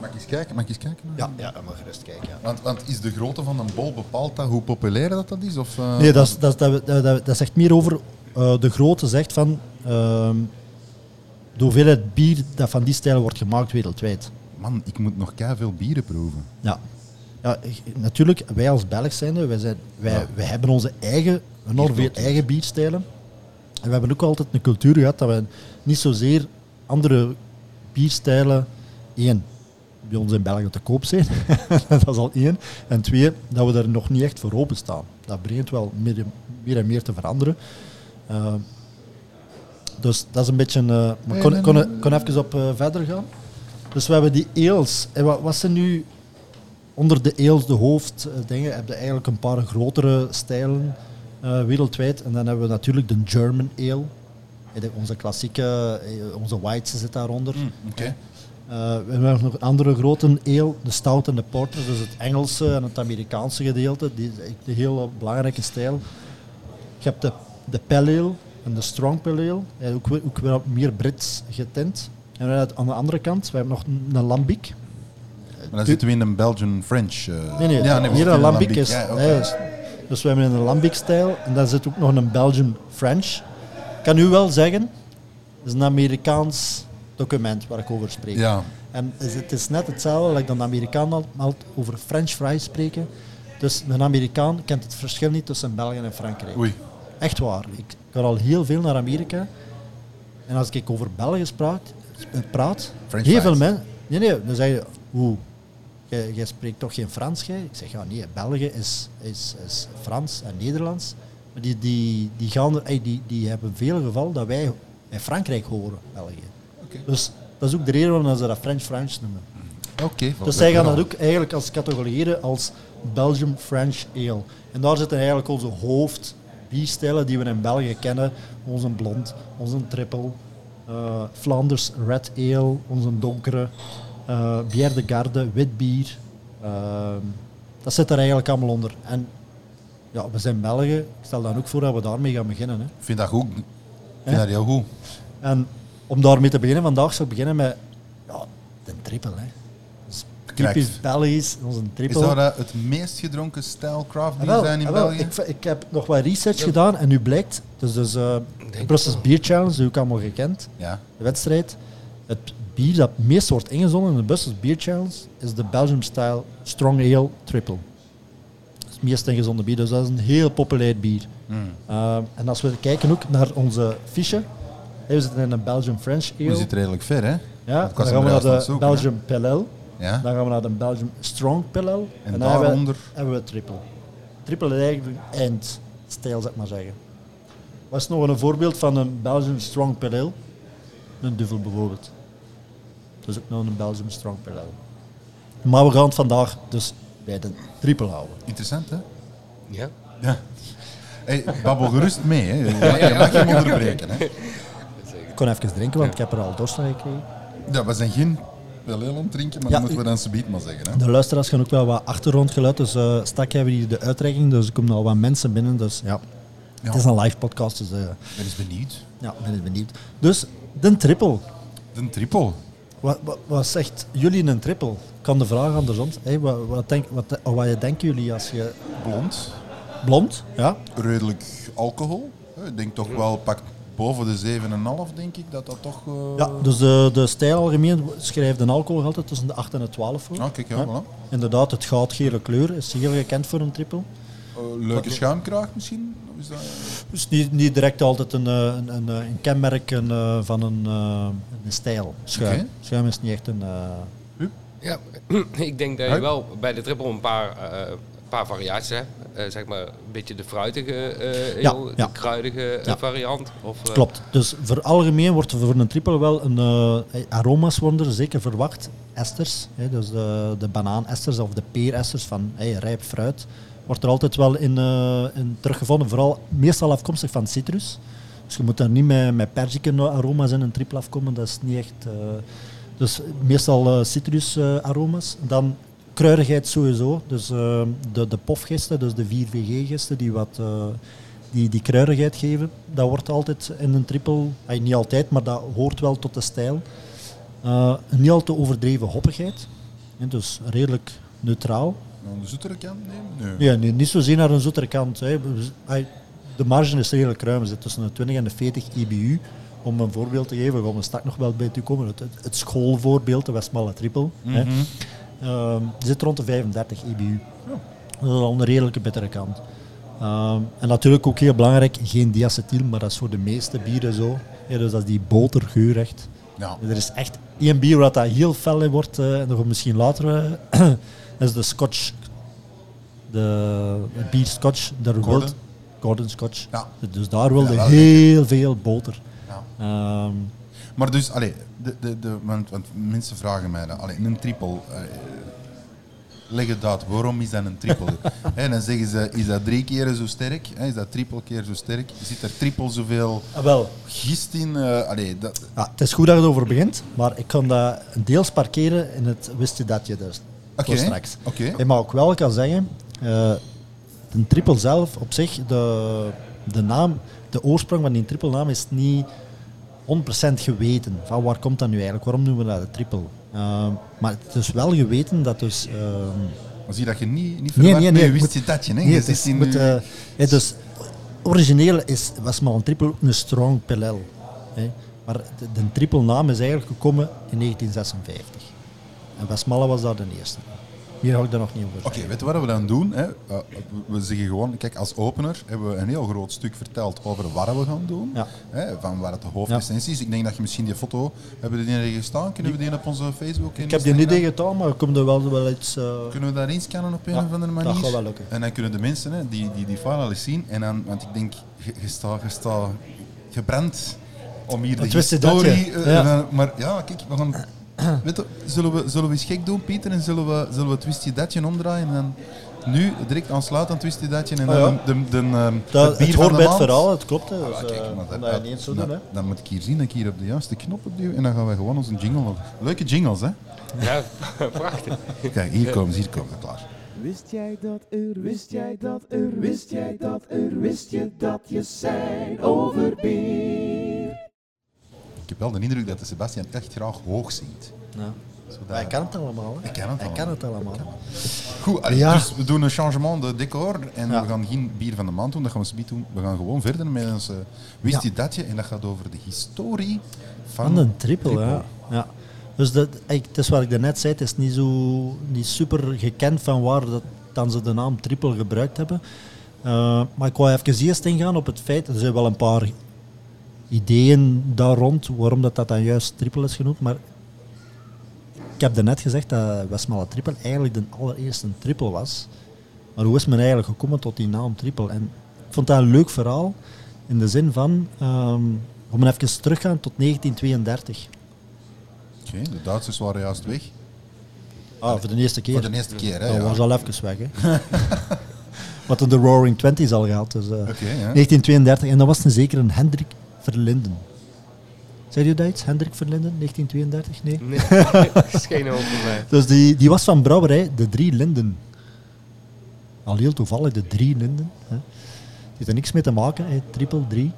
Mag ik eens kijken? Mag ik eens kijken? Ja, ja mag gerust kijken. Ja. Want, want is de grootte van een bol bepaalt dat hoe populair dat, dat is? Of, eh, Nee, dat, is, dat, is- dat, dat, dat, dat zegt meer over eh, de grootte, zegt van ehm, de hoeveelheid bier dat van die stijlen wordt gemaakt wereldwijd. Man, ik moet nog veel bieren proeven. Ja. Ja, natuurlijk, wij als Belg zijn, wij, zijn wij, Ja. wij hebben onze eigen, enorm veel eigen bierstijlen. En we hebben ook altijd een cultuur gehad dat we niet zozeer andere bierstijlen, één, bij ons in België te koop zijn. dat is al één. En twee, dat we er nog niet echt voor openstaan. Dat begint wel meer, meer en meer te veranderen. Eh, dus dat is een beetje... eh maar Nee, kon, nee, kon, nee, kon even op eh, verder gaan. Dus we hebben die eels. En wat, wat zijn nu onder de eels de hoofddingen? Heb je eigenlijk een paar grotere stijlen eh, wereldwijd. En dan hebben we natuurlijk de German ale. Eh, de- Onze klassieke, eh, onze whites zit daaronder. Oké. Eh, we hebben nog een andere grote ale, de stout en de porter, dus het Engelse en het Amerikaanse gedeelte, die is echt een heel belangrijke stijl. Je hebt de, de pale ale en de strong pale ale, ook, weer- ook weer meer Brits getint. En aan de andere kant, we hebben nog een lambic. Maar dan zitten we in een Belgian French. eh, Nee, nee, ja, we hier een lambic is... Ja, dus, dus we hebben een lambic-stijl en dan zit ook nog een Belgian French. Ik kan u wel zeggen, het is een Amerikaans document waar ik over spreek. Ja. En het is net hetzelfde, like dan de Amerikaan al, over French fries spreken. Dus een Amerikaan kent het verschil niet tussen België en Frankrijk. Oei. Echt waar. Ik ga al heel veel naar Amerika. En als ik over België praat, French heel fries. veel mensen... Nee, nee, dan zeg je, hoe? Jij, spreekt toch geen Frans, jij? Ik zeg, ja nee, België is, is, is Frans en Nederlands. Maar die, die, die, gaan die, die hebben veel geval dat wij bij Frankrijk horen, België. Dus dat is ook de reden waarom ze dat French French noemen. Oké. Dus zij gaan dat ook eigenlijk als categoriseren als Belgium French Ale. En daar zitten eigenlijk onze hoofdbierstijlen die we in België kennen. Onze blond, onze triple, eh, Flanders Red Ale, onze donkere, eh Bière de Garde, wit bier. Ehm, dat zit er eigenlijk allemaal onder. En ja, we zijn Belgen. Ik stel dan ook voor dat we daarmee gaan beginnen. Hè. Ik vind dat goed. Ik vind dat heel goed. En om daarmee te beginnen, vandaag zou ik beginnen met ja, de triple. Hè. Typisch Belgisch, onze Is triple. dat eh, het meest gedronken stijl craft Ah, beer wel, zijn in ah, wel, België? ik, ik heb nog wat research gedaan en nu blijkt, dus, dus eh Brussels Beer Challenge, die ook allemaal gekend, Ja. de wedstrijd. Het bier dat het meest wordt ingezonden in de Brussels Beer Challenge is de Belgium Style Strong Ale Triple. Dat is het meest ingezonden bier, dus dat is een heel populair bier. Mm. Uh, en als we kijken ook naar onze fiche, we zitten in een Belgium French Ale. We zitten redelijk ver, hè? Ja, dan gaan we naar de. Belgium Pale Ale. Ja. Dan gaan we naar de Belgium Strong Ale. En dan hebben we, daaronder? hebben we triple. Triple is eigenlijk een eindstijl, zeg maar zeggen. Wat is nog een voorbeeld van een Belgium Strong Ale? Een duvel bijvoorbeeld. Dat is ook nog een Belgium Strong Ale. Maar we gaan het vandaag dus bij de triple houden. Interessant, hè? Ja. Ja. Hey, babbel gerust mee, hè? Je mag hem onderbreken, hè? Ik kon even drinken, want ik heb er al dorst van gekregen. Ja, we zijn geen wel heel aan het drinken, maar Ja, dat moeten we dan subiet maar zeggen, hè? De luisteraars gaan ook wel wat achtergrondgeluid. Dus eh straks hebben we hier de uitreiking, dus er komen al wat mensen binnen. Dus ja, Ja. het is een live podcast, dus Ik ben eens benieuwd. ja, ben eens benieuwd. Dus, de triple. De triple. Wat, wat, wat zegt jullie een triple? Ik kan de vraag andersom. Hey, wat, wat, denk, wat, wat denken jullie als je... Blond. Blond, ja. Redelijk alcohol. Ik denk toch wel, pak boven de 7,5 denk ik, dat dat toch... eh, Ja, dus de, de stijl algemeen schrijft een alcoholgehalte tussen de 8 en de 12 voor. Ah, kijk, ja, voilà. Inderdaad, het goudgele kleur is heel gekend voor een triple. Eh, leuke schuimkraag misschien? Of is dat... Dus niet, niet direct altijd een, eh, een, een, een kenmerk een, eh, van een, eh, een stijl. Schuim. Oké. Schuim is niet echt een... Ja, ik denk dat je wel bij de triple een paar, eh, paar variaties hebt. Eh, zeg maar een beetje de fruitige, eh Ja, heel, ja. de kruidige eh, Ja. variant. Of, Klopt. Dus voor algemeen wordt voor een triple wel een aroma's worden er zeker verwacht. Esters, hè, dus de, de banaanesters of de peeresters van hey, rijp fruit, wordt er altijd wel in, in teruggevonden. Vooral meestal afkomstig van citrus. Dus je moet daar niet met, met perziken aroma's in een triple afkomen. Dat is niet echt... dus meestal citrus aroma's. Dan kruidigheid sowieso. Dus eh, de, de pofgisten, dus de 4VG-gisten die wat... eh, die, die kruidigheid geven. Dat wordt altijd in een triple, ay, niet altijd, maar dat hoort wel tot de stijl. Een niet al te overdreven hoppigheid, hè, dus redelijk neutraal. Aan de zoetere kant nemen? Nee. Ja, nee, niet zozeer naar een zoetere kant. Hè. De marge is redelijk ruim, zitten tussen de 20 en de 40 IBU. Om een voorbeeld te geven, we gaan straks nog wel bij toe komen. Het, het- schoolvoorbeeld, de Westmalle triple, hè. Mhm. Zit rond de 35 IBU. Dat is al een redelijke bittere kant. Ehm, en natuurlijk ook heel belangrijk, geen diacetyl, maar dat is voor de meeste bieren zo. Ja, dus dat is die botergeur echt. Ja. Er is echt één bier wat dat heel fel in wordt, eh, en nog misschien later, eh, is de Scotch. De, het bier Scotch. Daar Gordon? wilt- Gordon Scotch. Ja. Dus daar wilde Ja, heel veel boter. Ja. Maar dus, allee, de, de, de, want, want mensen vragen mij dat. Allee, een triple. eh, leg het uit, waarom is dat een triple? Hè, dan zeggen ze, is dat drie keer zo sterk? Hè, is dat triple keer zo sterk? Zit er triple zoveel ah, wel, gist in? eh, allee, dat, ja, het is goed dat je erover begint, maar ik kan dat deels parkeren in het wist je dat je dus Oké, voor straks. oké. Ik mag ook wel kan zeggen, eh de triple zelf op zich, de, de naam, de oorsprong van die triple naam is niet 100% geweten. Van waar komt dat nu eigenlijk? Waarom noemen we dat de triple? Eh, maar het is wel geweten dat dus... ehm, dan zie je dat je niet, niet Nee, verwacht nee, nee, je het wist je datje. Hè? Nee, je het is, moet, je- eh, het dus, origineel is Westmalle Triple ook een strong pale hè. Maar de, de triple naam is eigenlijk gekomen in 1956. En Westmalle was daar de eerste. Hier ga ik daar nog niet over. Oké, weet je wat we dan doen? Hè? Eh, we zeggen gewoon, kijk, als opener hebben we een heel groot stuk verteld over wat we gaan doen. Ja. Hè? Van waar het de hoofdessentie is. Ik denk dat je misschien die foto, hebben we die ergens staan? Kunnen we die op onze Facebook Ik heb die niet tegen maar ik kom er wel, wel iets... eh, Kunnen we daar inscannen op een Ja, of andere dat manier? gaat wel lukken. En dan kunnen de mensen hè, die, die die file al eens zien. En dan, want ik denk, je, staat je gebrand om hier de je dat je- historie... eh, ja. dan- maar ja, kijk, we gaan... Weet je, zullen, we, zullen we eens gek doen, Pieter? En zullen we, zullen we het wist je datje omdraaien? En dan nu direct aansluiten aan het wist je datje. En Ah, dan ja. de, de, de, ehm, dat, het bier hoort bij het verhaal, het klopt. Hè, Ah, dus, kijk, eh, maar dat, dat je dat- niet eens zo dat- doen. Hè. dan moet ik hier zien dat ik hier op de juiste knop op duw. En dan gaan wij gewoon onze jingle... op- Leuke jingles, hè? Ja, prachtig. Kijk, hier komen ze, hier komen ze, klaar. Wist jij dat er, wist jij dat er, wist jij dat er, wist je dat je zijn over beer? Ik heb wel de indruk dat de Sebastian echt graag hoog zingt. Ja. Zodat- Hij kan het allemaal. Hè. Hij kan het Hij allemaal. kan het allemaal. Goed, allee, Ja. dus we doen een changement de decor en Ja. we gaan geen bier van de maand doen, dat gaan we niet doen. We gaan gewoon verder met ons eh, wist Ja. je datje en dat gaat over de historie van, Van een triple, ja. ja. Dus dat, eigenlijk, het is wat ik daarnet zei, het is niet, zo, niet super gekend van waar dat, dan ze de naam triple gebruikt hebben. Eh, maar ik wou even eerst ingaan op het feit, er zijn wel een paar ideeën daar rond waarom dat, dat dan juist triple is genoemd. Maar ik heb daarnet gezegd dat Westmalle triple eigenlijk de allereerste triple was. Maar hoe is men eigenlijk gekomen tot die naam triple? En ik vond dat een leuk verhaal in de zin van, ehm om even terug te gaan tot 1932. Oké, de Duitsers waren juist weg. Ah, voor de eerste keer. Voor de eerste keer, hè? Dat ja. was al even weg. Hè. Wat in de Roaring Twenties al gehad. Dus, eh, ja. 1932. En dat was een zeker een Hendrik Verlinden. Zei je dat iets? Hendrik Verlinden, 1932? Nee. Nee, dat is geen over mij. Dus die, die was van brouwerij De Drie Linden. Al heel toevallig, De Drie Linden. Hè. Die heeft er niks mee te maken, hè. triple drie.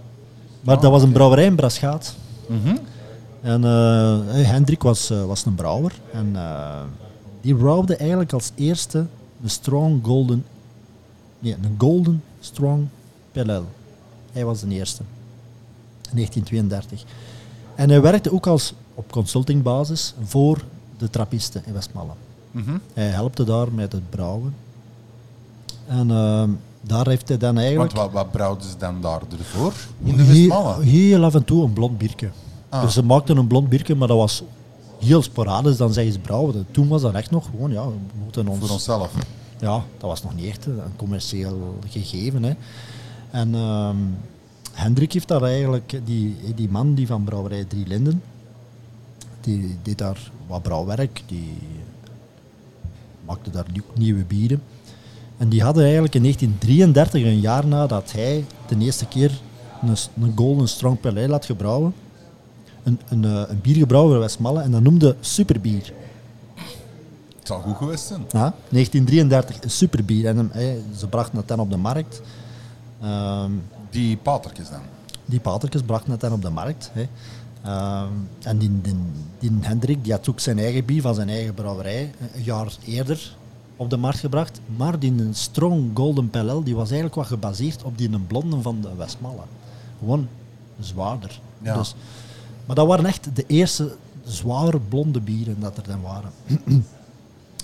Maar Ah, dat was een brouwerij in Braschaat. Mhm. En eh, Hendrik was, eh, was een brouwer. En eh, die brouwde eigenlijk als eerste een strong golden... Nee, een golden strong pale ale. Hij was de eerste. In 1932. En hij werkte ook als op consultingbasis voor de trappisten in Westmalle. Mhm. Hij helpte daar met het brouwen. En ehm, daar heeft hij dan eigenlijk... Want wat, wat brouwden ze dan daar ervoor? In de Westmalle? heel af en toe een blond biertje. Ah. Dus ze maakten een blond biertje, maar dat was heel sporadisch. Dan zeggen ze brouwen. Toen was dat echt nog gewoon, ja, we moeten ons... Voor onszelf. Ja, dat was nog niet echt een commercieel gegeven. Hè. En ehm, Hendrik heeft daar eigenlijk, die, die man die van brouwerij Drie Linden, die deed daar wat brouwwerk, die maakte daar nieuw- nieuwe bieren. En die hadden eigenlijk in 1933, een jaar nadat hij de eerste keer een, een Golden Strong Pale Ale had gebrouwen, een, een, eh, een bier gebrouwen in Westmalle en dat noemde Superbier. Het zou goed geweest zijn. Ja, 1933, een superbier. En hem, ze brachten het dan op de markt. Ehm, Die patertjes dan. die patertjes brachten het dan op de markt. Hè. Ehm, en die, die, die Hendrik die had ook zijn eigen bier van zijn eigen brouwerij een jaar eerder op de markt gebracht. Maar die een Strong Golden Pale Ale, die was eigenlijk wat gebaseerd op die een blonde van de Westmalle. Gewoon zwaarder. Ja. Dus, maar dat waren echt de eerste zware blonde bieren dat er dan waren.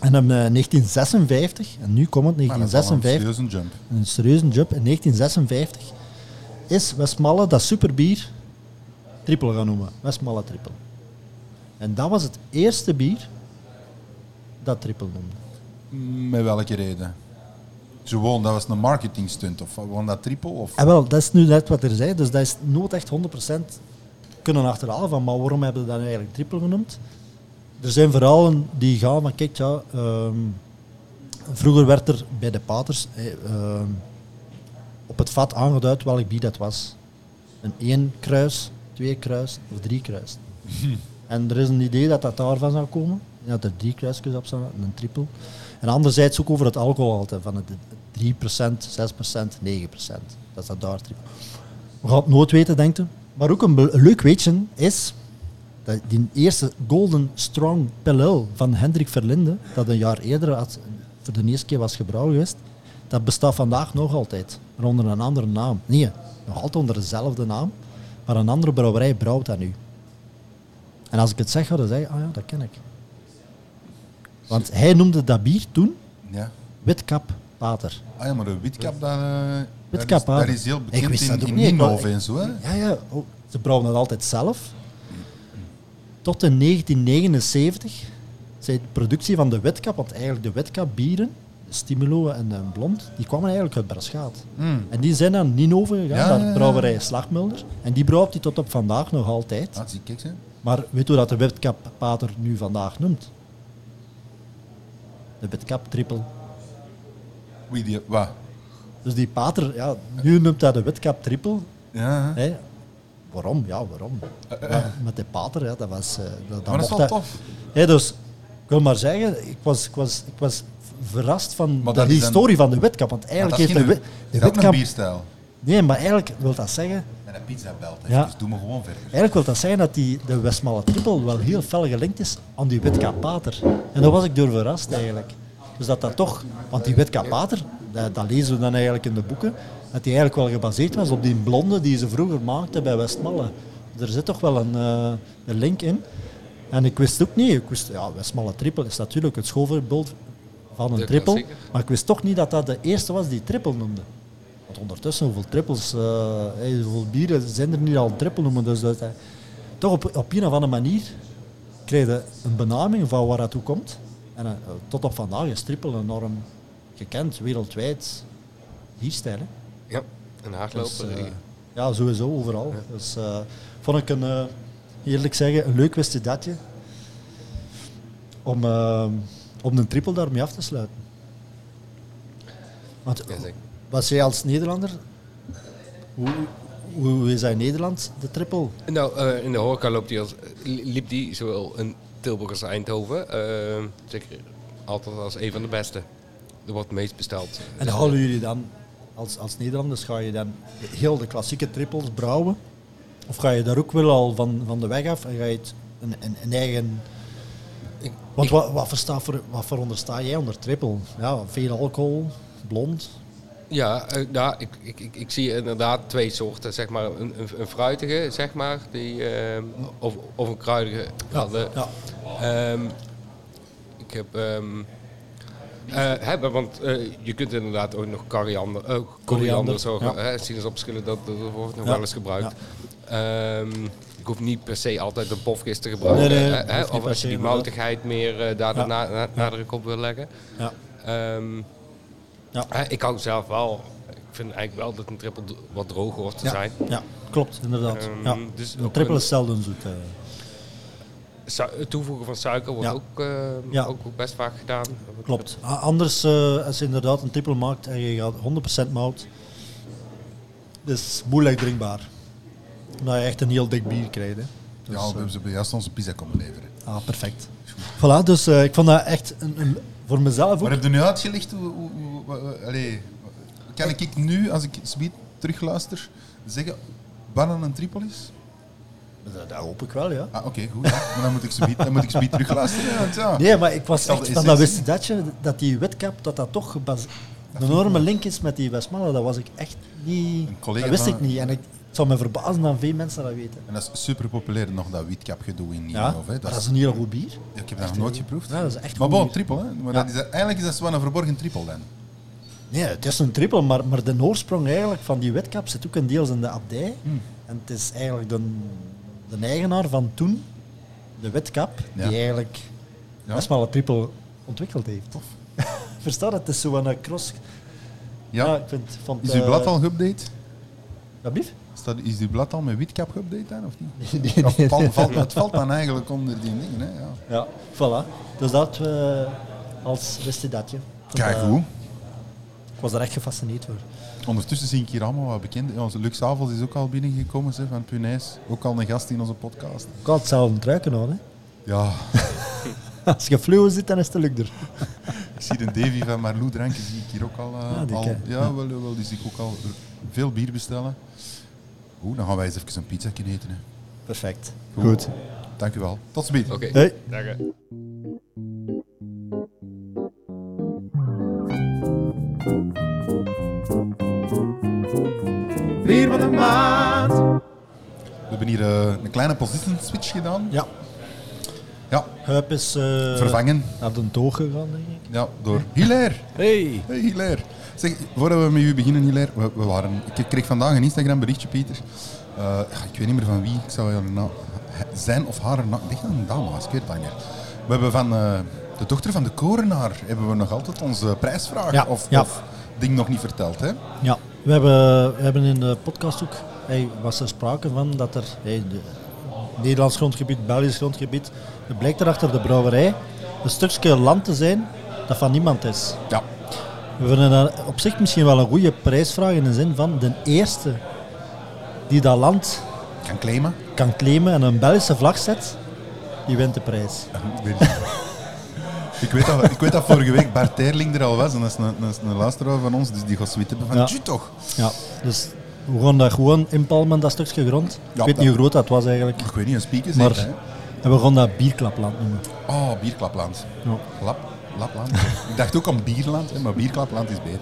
En eh, 1956, en nu komt het, Maar dat is wel een 1956, serieuze jump. een serieuze job. In 1956 is Westmalle dat superbier triple gaan noemen. Westmalle triple. En dat was het eerste bier dat triple noemde. Met welke reden? Gewoon, dat was een marketing stunt of gewoon dat triple? Of? En wel, dat is nu net wat er zei, dus dat is nooit echt 100% kunnen achterhalen van, maar waarom hebben we dat eigenlijk triple genoemd? Er zijn verhalen die gaan van, kijk ja, ehm, vroeger werd er bij de paters eh, ehm, op het vat aangeduid welk bier dat was. Een één kruis, twee kruis of drie kruis. en er is een idee dat dat daarvan zou komen, dat er drie kruisjes op staan, een triple. En anderzijds ook over het alcoholgehalte van het 3%, 6%, 9%. Dat is dat daar triple. We gaan het nooit weten, denk ik. Maar ook een, leuk weetje is dat die eerste Golden Strong Pale Ale van Hendrik Verlinde, dat een jaar eerder had, voor de eerste keer was gebrouwen geweest, dat bestaat vandaag nog altijd, maar onder een andere naam. Nee, nog altijd onder dezelfde naam, maar een andere brouwerij brouwt dat nu. En als ik het zeg, dan zeg je, ah ja, dat ken ik. Want hij noemde dat bier toen Ja. Witkap Pater. Ah ja, maar de witkap, dat, eh, dat, Witkap, is, dat is heel Ik bekend wist in, dat in niet, Ninove en zo. Hè? Ja, ja. oh, ze brouwen dat altijd zelf. Tot in 1979 zei de productie van de witkap, want eigenlijk de witkap bieren, Stimulo en de Blond, die kwamen eigenlijk uit Braschaat. Mm. En die zijn naar Ninove gegaan, Ja, naar brouwerij Slagmulder. En die brouwt die tot op vandaag nog altijd. Ah, zie, hè. Maar weet hoe dat de witkap pater nu vandaag noemt? De witkap triple. Wie die, wat? Dus die pater, ja, nu noemt hij de witkap triple. Ja, hè. Waarom? Ja, waarom? Ja, met de pater, ja, dat was... eh, dat, maar dat is wel hij- tof. Hè, dus, ik wil maar zeggen, ik was, ik was, ik was verrast van de historie van de witkap. Want eigenlijk heeft de, geen- wi- is de dat een witkap... bierstijl? Nee, maar eigenlijk wil dat zeggen... En een pizza belt, Ja. dus doe me gewoon verder. Eigenlijk wil dat zeggen dat die, de Westmalle triple wel heel fel gelinkt is aan die witkap pater. En daar was ik door verrast eigenlijk. Dus dat dat toch... Want die witkap pater, dat, dat lezen we dan eigenlijk in de boeken, dat die eigenlijk wel gebaseerd was op die blonde die ze vroeger maakten bij Westmalle. Er zit toch wel een, eh, een link in. En ik wist ook niet, ik wist, ja, Westmalle triple is natuurlijk het schoolvoorbeeld van een klassieker. Maar ik wist toch niet dat dat de eerste was die triple noemde. Want ondertussen, hoeveel trippels, eh, hey, hoeveel bieren zijn er niet al triple noemen. Dus dat, eh, toch op, op een of andere manier krijg je een benaming van waar dat toe komt. En eh, tot op vandaag is triple enorm gekend, wereldwijd bierstijl. hè. Ja, een hardloper. Dus, eh, eh, ja, sowieso, overal. Dus eh, vond ik een, eh, eerlijk zeggen, een leuk wistedetje om, eh, om een triple daarmee af te sluiten. Want was jij als Nederlander, hoe, hoe is hij in Nederland, de triple? Nou, eh, in de horeca loopt die als, liep die zowel in Tilburg als Eindhoven. eh, zeker altijd als een van de beste. Er wordt het meest besteld. En houden jullie dan, als, als Nederlanders, ga je dan heel de klassieke trippels brouwen? Of ga je daar ook wel al van, van de weg af en ga je het een, een, een eigen... Ik- Want wat, wat, versta voor, wat verondersta jij onder triple? Ja, veel alcohol, blond. Ja, eh, nou, ik, ik, ik, ik zie inderdaad twee soorten. Zeg maar een, een, een fruitige, zeg maar, die, ehm, of, of een kruidige. Ja, ja. Ehm, ik heb. ehm eh, hè, want eh, je kunt inderdaad ook nog koriander, eh, koriander, zo, ja. sinaasappelschillen, dat, dat wordt nog wel eens gebruikt. Ehm, ik hoef niet per se altijd een pofkist te gebruiken. Nee, nee, hè, of als je die moutigheid meer daar de Ja. na- na- nadruk op wil leggen. Ja. Ehm, Ja. hè, ik hou zelf wel. Ik vind eigenlijk wel dat een triple wat droger hoort te Ja. zijn. ja, klopt, inderdaad. Ehm, ja. dus een triple is zelden zoet. Het toevoegen van suiker wordt Ja. ook, eh, Ja. ook, ook best vaak gedaan. Klopt. Anders, eh, als je inderdaad een triple maakt en je gaat 100% mout, is moeilijk drinkbaar. Omdat je echt een heel dik bier krijgt. Hè. Dus, Ja, we eh, hebben ze juist onze pizza komen leveren. ah, perfect. Voilà, dus eh, ik vond dat echt een, een, voor mezelf ook. Maar heb je nu uitgelegd hoe... allee, kan ik nu, als ik Sweet terugluister, zeggen wat dan een triple is? Dat, dat hoop ik wel, ja. Ah, oké, goed. ja. Maar dan moet ik Sweet, dan moet ik. Ja, want ja. Nee, maar ik was echt van dat wist dat je, dat die witkap, dat dat toch een enorme link is met die Westmalle. Dat was ik echt niet... Een collega dat wist ik niet. En ik, het zou me verbazen dat veel mensen dat weten. En dat is super populair, nog dat witkapgedoe in Ja, Nederland. hè. maar Dat is een heel goed bier. ik heb dat nog nooit geproefd. Ja, dat is echt maar bon, triple, hè. Maar Ja. dat is, eigenlijk is dat zo een verborgen triple dan. Nee, het is een triple, maar, maar de oorsprong eigenlijk van die witkap zit ook een deels in de abdij. Hmm. En het is eigenlijk de, de eigenaar van toen de wetkap, Ja. die eigenlijk Ja. Smalle People ontwikkeld heeft. Verstaat het? Het is zo een cross. Ja, Ja. ik vind, vond, Is uw eh, blad al geüpdate? Blief? Staat, is uw blad al met witcap geüpdate dan, of niet? Nee, nee, Of nee. valt, valt, het valt dan eigenlijk onder die dingen, hè? Ja. Ja, voilà. Dus dat eh, als wist je dat je. Kijk Eh, hoe. Ik was daar echt gefascineerd door. Ondertussen zie ik hier allemaal wat bekende. Ja, Onze Lux Avels is ook al binnengekomen zeg, van Punijs. Ook al een gast in onze podcast. Ik had hetzelfde ruiken aan, hè. Ja, Als je fluo zit, dan is het luchter. ik zie de Davy van Marlou dranken zie ik hier ook al. eh, Ja, die al ja, ja. wel, wel, die zie ik ook al veel bier bestellen. Oeh, dan gaan wij eens even een pizza eten. Hè. Perfect. Goed. Goed. Dank u wel. Tot ziens. Oké. Hey. Dag, We hebben hier eh, een kleine position switch gedaan. Ja, Ja, Huip is eh, vervangen naar de toog gegaan, denk ik. ja, door Hilaire. Hey. Hey Hilaire. Zeg, voordat we met u beginnen, Hilaire, we, we waren, ik kreeg vandaag een Instagram berichtje, Pieter. Eh, ik weet niet meer van wie, ik zou na, zijn of haar naam, ik dat een dame was, ik weet het niet meer. We hebben van eh, de dochter van de korenaar, hebben we nog altijd onze prijsvraag Ja, of, ja. of ding nog niet verteld, hè? Ja, we hebben, we hebben in de podcast ook, hey, was er sprake van dat er hey, de, Nederlands grondgebied, Belgisch grondgebied, er blijkt er achter de brouwerij een stukje land te zijn dat van niemand is. Ja. We vinden dat op zich misschien wel een goede prijsvraag in de zin van de eerste die dat land Kan claimen. kan claimen en een Belgische vlag zet, die wint de prijs. Ik, weet dat, ik weet dat vorige week Bart Terling er al was, en dat is een, een luisteraar van ons, dus die gaat zoiets hebben van, Ja. "Tju, toch? Ja, dus we gaan dat gewoon inpalmen, dat stukje grond. Ja, ik weet niet hoe groot dat was eigenlijk. Ik weet niet, een speaker Maar, hè? en we gaan dat bierklapland noemen. Oh, Bierklapland. Ja. Lap, Lapland. ik dacht ook aan Bierland, maar Bierklapland is beter.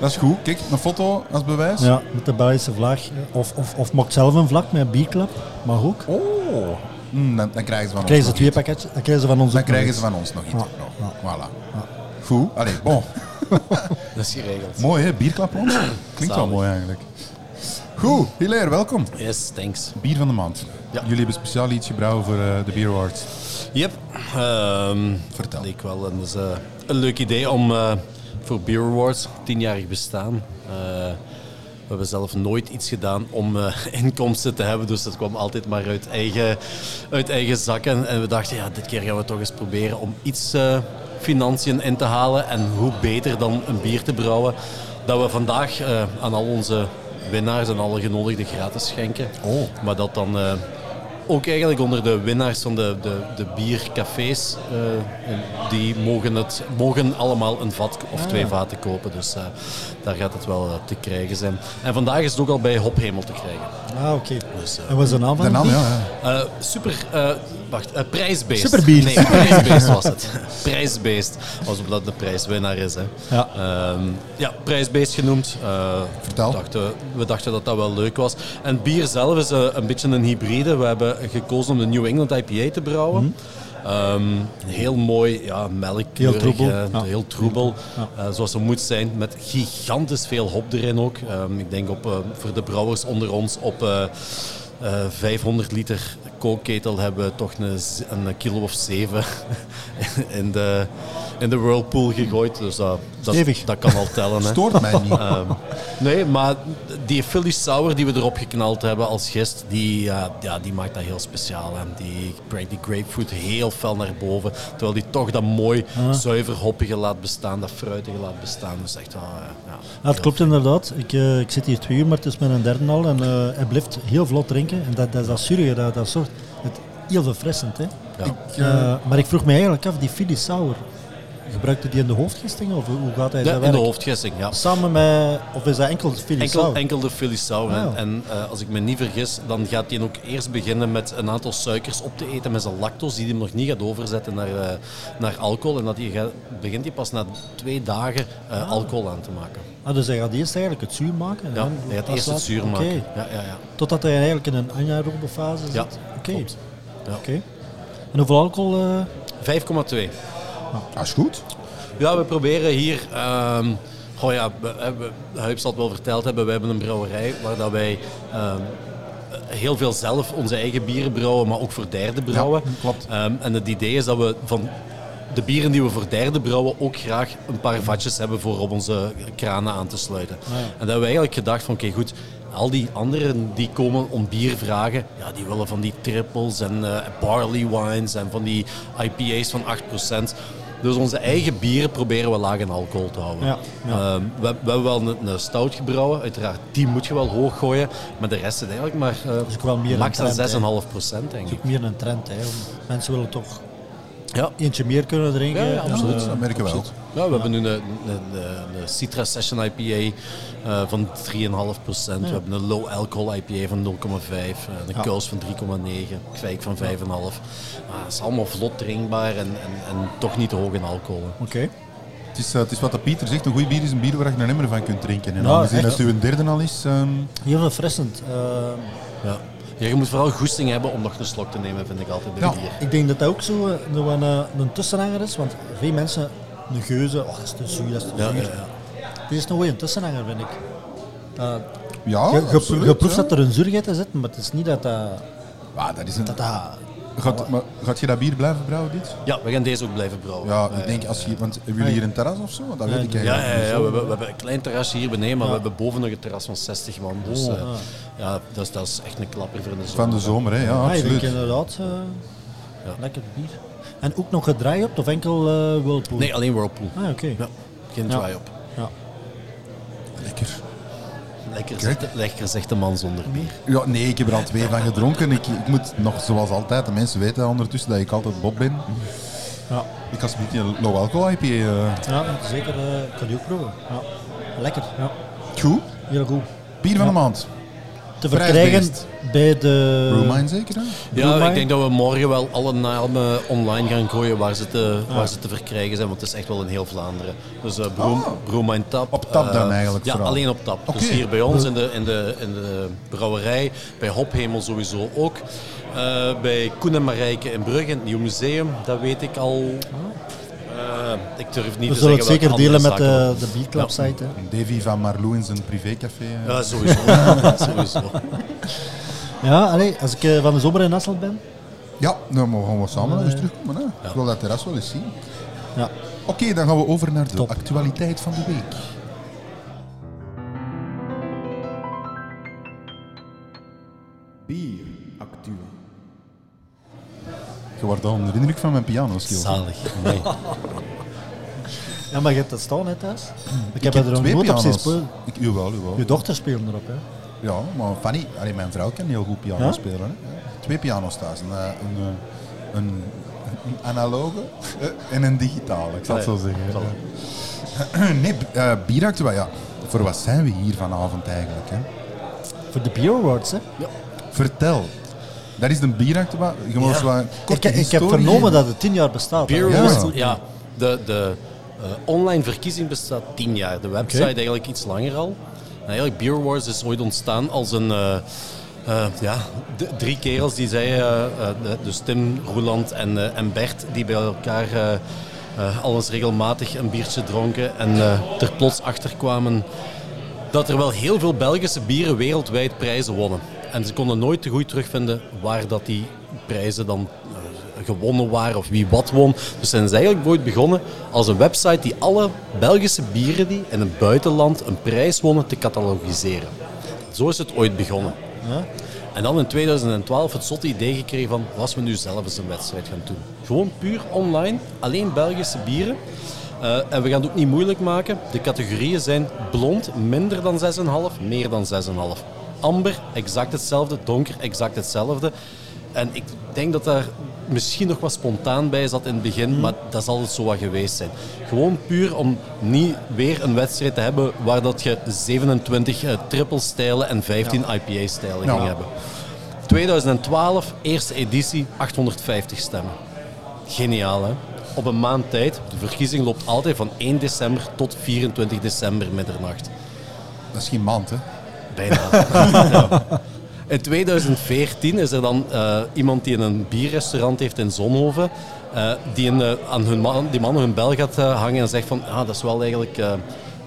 Dat is goed. Kijk, een foto als bewijs. Ja, met de Belgische vlag. Of, of, of maak zelf een vlag met een bierklap. Mag ook. Oh. Mm, dan, dan krijgen ze van krijgen ons ze twee nog iets. pakketjes. Dan krijgen ze van ons Dan krijgen iets. ze van ons nog iets. Ja, nog. Voilà. Goed. Allee, bon. Dat is geregeld. Mooi hè, Bierklapland. Klinkt wel mooi eigenlijk. Goed, Hilaire, welkom. Yes, thanks. Bier van de maand. Ja. Jullie hebben speciaal iets gebrouwen voor eh, de Beer Awards. Yep. Ehm Vertel. Leek wel een, dus, eh, een leuk idee om eh, voor Beer Awards, tienjarig bestaan. We hebben zelf nooit iets gedaan om eh, inkomsten te hebben, dus dat kwam altijd maar uit eigen, uit eigen zakken. En we dachten, ja, dit keer gaan we toch eens proberen om iets eh, financiën in te halen. En hoe beter dan een bier te brouwen, dat we vandaag eh, aan al onze winnaars en alle genodigden gratis schenken. Oh. Maar dat dan ook eigenlijk onder de winnaars van de, de, de biercafés, eh, en die mogen, het, mogen allemaal een vat of twee vaten kopen. Dus eh, daar gaat het wel eh, te krijgen zijn. En vandaag is het ook al bij Hophemel te krijgen. Ah, oké. Dus, eh, En wat is de naam van De naam, ja. ja. eh, super, eh, wacht, prijsbeest. Superbier. Nee, prijsbeest was het. prijsbeest, als omdat de prijswinnaar is. Hè. Ja. Ehm, ja, prijsbeest genoemd. Eh, Vertel. We dachten, we dachten dat dat wel leuk was. En bier zelf is een beetje een hybride. We hebben gekozen om de New England IPA te brouwen. Ehm, heel mooi, ja, melkkleurig, Heel troebel. eh, Ja. heel troebel, eh, zoals het moet zijn, met gigantisch veel hop erin ook. Ehm, ik denk op, eh, voor de brouwers onder ons op eh, eh, 500 liter kookketel hebben we toch een, een kilo of zeven in de, in de whirlpool gegooid. Dus dat, dat, dat kan al tellen. Hè. Stoort mij niet. Ehm, nee, maar die Philly Sour die we erop geknald hebben als gist, die, ja, die maakt dat heel speciaal. En die brengt die grapefruit heel fel naar boven. Terwijl die toch dat mooi zuiver hoppige laat bestaan, dat fruitige laat bestaan. Dus echt wel, eh, ja, Ja, het klopt inderdaad. Ik, eh, ik zit hier twee uur, maar het is mijn derde al. En eh, hij blijft heel vlot drinken. En dat, dat is dat surige, dat, dat soort... Heel verfrissend, hè. ja. Eh, maar ik vroeg me eigenlijk af, die Philly gebruikte die in de hoofdgisting? Of hoe gaat hij Ja, dat in de werken? hoofdgissing, ja. Samen met... Of is dat enkel de Philly Enkel, enkel de Philly Ah. en eh, als ik me niet vergis, dan gaat hij ook eerst beginnen met een aantal suikers op te eten met zijn lactose, die hij nog niet gaat overzetten naar, eh, naar alcohol. En dat hij gaat, begint hij pas na twee dagen eh, alcohol aan te maken. Ah, dus hij gaat eerst eigenlijk het zuur maken? en Ja, hij gaat eerst het zuur maken. Ja, ja, ja. Totdat hij eigenlijk in een anaerobe fase zit? Ja, Oké. Ja. Oké. En hoeveel alcohol... eh, 5,2. Dat is goed. Ja, we proberen hier. ehm goh ja, we, we, Huib zal het wel verteld hebben. We hebben een brouwerij waar dat wij ehm, heel veel zelf onze eigen bieren brouwen, maar ook voor derden brouwen. Ja, klopt. Ehm, en het idee is dat we van de bieren die we voor derden brouwen ook graag een paar vatjes hebben voor op onze kranen aan te sluiten. En dat hebben we eigenlijk gedacht van oké goed, al die anderen die komen om bier vragen, ja, die willen van die triples en eh, barley wines en van die IPA's van 8%. Dus onze eigen bieren proberen we laag in alcohol te houden. Ja, ja. Ehm, we, we hebben wel een, een stout gebrouwen, uiteraard die moet je wel hoog gooien, maar de rest is eigenlijk maar eh, is wel meer max aan trend, 6,5% denk is ik. ook meer een trend. Hè. Mensen willen toch Ja, eentje meer kunnen drinken. Ja, ja, absoluut. Dat merken we wel. Ja, we hebben nu een, een, een, een Citra Session IPA eh, van 3,5%. We hebben een low alcohol IPA van 0,5. eh, een Ja. Kous van 3,9. Kwijk van 5,5. Maar het is allemaal vlot drinkbaar en, en, en toch niet te hoog in alcohol. Oké. Het is, eh, het is wat de Pieter zegt, een goed bier is een bier waar je een emmer van kunt drinken. En aangezien dat uw derde al is, ehm, Heel verfrissend. Eh, Ja. Ja, je moet vooral goesting hebben om nog een slok te nemen, vind ik altijd bij Ja. bier. ik denk dat dat ook zo eh, nog een, eh, een tussenhanger is. Want veel mensen, een geuze, oh, dat is te zuur, dat is te Ja, zuur. ja, ja. Dit is nog wel een tussenhanger, vind ik. Uh, ja, je, je, absoluut, je proeft ja. dat er een zuurheid in zit, maar het is niet dat dat... Ja, dat is een... dat, dat Gaat, maar, gaat je dat bier blijven brouwen, dit? Ja, we gaan deze ook blijven brouwen. Ja, Eh, ik denk als je... Want hebben jullie hier een terras of zo? Dat weet ik Ja, Ja, eigenlijk ja, ja, niet. we, hebben, we hebben een klein terrasje hier beneden, maar Ja. we hebben boven nog een terras van 60 man. Dus Oh, eh, ja. ja, dat, is, dat is echt een klapper voor de zomer. Van de zomer, hè? Ja, Ah, ik absoluut. inderdaad, eh, Ja. lekker bier. En ook nog gedraaid op of enkel eh Whirlpool? Nee, alleen Whirlpool. Ah, oké. Ja, geen Ja. dry-up. Ja. Lekker. Lekker, zegt, lekker zegt de man zonder bier. Ja, nee, ik heb er al twee van gedronken. Ik, ik moet nog, zoals altijd, de mensen weten ondertussen dat ik altijd Bob ben. Ja. Ik ga een beetje low alcohol IPA. eh. ja, zeker. eh, ik kan die ook proeven. Ja. Lekker, ja. Goed. Heel goed. Bier van de maand. Te verkrijgen bij de... Brewmine zeker, hè? Ja, Brewmine? ik denk dat we morgen wel alle namen online gaan gooien waar ze te, waar ze te verkrijgen zijn, want het is echt wel in heel Vlaanderen. Dus uh, Brew, Ah. Brewmine Tap. Op tap dan eh, eigenlijk Ja, vooral? alleen op tap. Dus hier bij ons in de, in de, in de brouwerij, bij Hophemel sowieso ook. Eh, bij Koen en Marijke in Brugge, in het Nieuw Museum, dat weet ik al. Eh, ik durf niet We te zullen het zeker delen met zaken de, de Bierclub site. hè. Davy van Marlou in zijn privécafé. eh. Ja, sowieso. sowieso. Ja, allee, als ik eh, van de zomer in Hasselt ben. Ja, dan mogen we samen nog eens terugkomen. Hè? Ik wil dat terras wel eens zien. Ja. Oké, dan gaan we over naar de Top. actualiteit van de week. Je wordt al onder de indruk van mijn piano Zalig. Nee. ja, maar je hebt dat staan hè, thuis. Ik heb heb er nooit op zien spelen. Ik, jawel, jawel. Je dochter speelt erop, hè. Ja, maar Fanny, allee, mijn vrouw kan heel goed piano Ja? spelen. Hè? Ja. Twee piano's thuis. Een, eh, een, eh, een, een analoge eh, en een digitale, ik zal het zo zeggen. nee, b- eh bieractua, ja. Voor wat zijn we hier vanavond eigenlijk? Hè? Voor de Beer Awards, hè. Vertel. Dat is de bieractua. Je moet Ja. wel een Ik, ik heb vernomen dat het tien jaar bestaat. Beer Ja. De, de eh, online verkiezing bestaat tien jaar. De website eigenlijk iets langer al. En eigenlijk Beer Awards is ooit ontstaan als een... eh, eh, ja, drie kerels die zeiden, de- dus Tim, Roeland en, eh, en Bert, die bij elkaar eh eh, al eens regelmatig een biertje dronken en eh, er plots achter kwamen dat er wel heel veel Belgische bieren wereldwijd prijzen wonnen. En ze konden nooit te goed terugvinden waar dat die prijzen dan eh, gewonnen waren of wie wat won. Dus zijn ze eigenlijk ooit begonnen als een website die alle Belgische bieren die in het buitenland een prijs wonnen te catalogiseren. Zo is het ooit begonnen. Ja. En dan in 2012 het zotte idee gekregen van, als we nu zelf eens een wedstrijd gaan doen. Gewoon puur online, alleen Belgische bieren. Eh, en we gaan het ook niet moeilijk maken. De categorieën zijn blond, minder dan 6,5, meer dan 6,5. Amber, exact hetzelfde. Donker, exact hetzelfde. En ik denk dat daar misschien nog wat spontaan bij zat in het begin, maar dat zal het zo wat geweest zijn. Gewoon puur om niet weer een wedstrijd te hebben waar dat je 27 eh, triple-stijlen en 15 IPA-stijlen Ja. ging hebben. 2012, eerste editie, 850 stemmen. Geniaal, hè? Op een maand tijd. De verkiezing loopt altijd van 1 december tot 24 december middernacht. Dat is geen maand, hè? Bijna. In 2014 is er dan eh, iemand die een bierrestaurant heeft in Zonhoven, eh, die eh, aan hun man, die man hun bel gaat hangen en zegt van, ah, dat is wel eigenlijk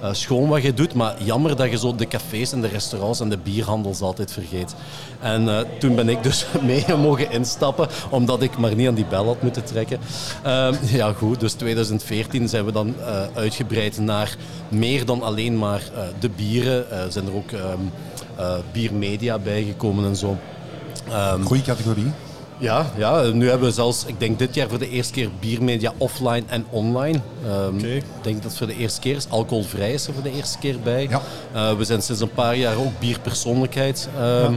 eh, schoon wat je doet, maar jammer dat je zo de cafés en de restaurants en de bierhandels altijd vergeet. En eh, toen ben ik dus mee mogen instappen, omdat ik maar niet aan die bel had moeten trekken. Ehm, ja goed, dus 2014 zijn we dan eh, uitgebreid naar meer dan alleen maar de bieren. Er zijn er ook ehm, eh, biermedia bijgekomen en zo. Ehm, Goeie categorie. Ja, ja, nu hebben we zelfs, ik denk dit jaar voor de eerste keer biermedia offline en online. Oké. Ik denk dat het voor de eerste keer is. Alcoholvrij is er voor de eerste keer bij. Ja. Eh, we zijn sinds een paar jaar ook bierpersoonlijkheid ehm,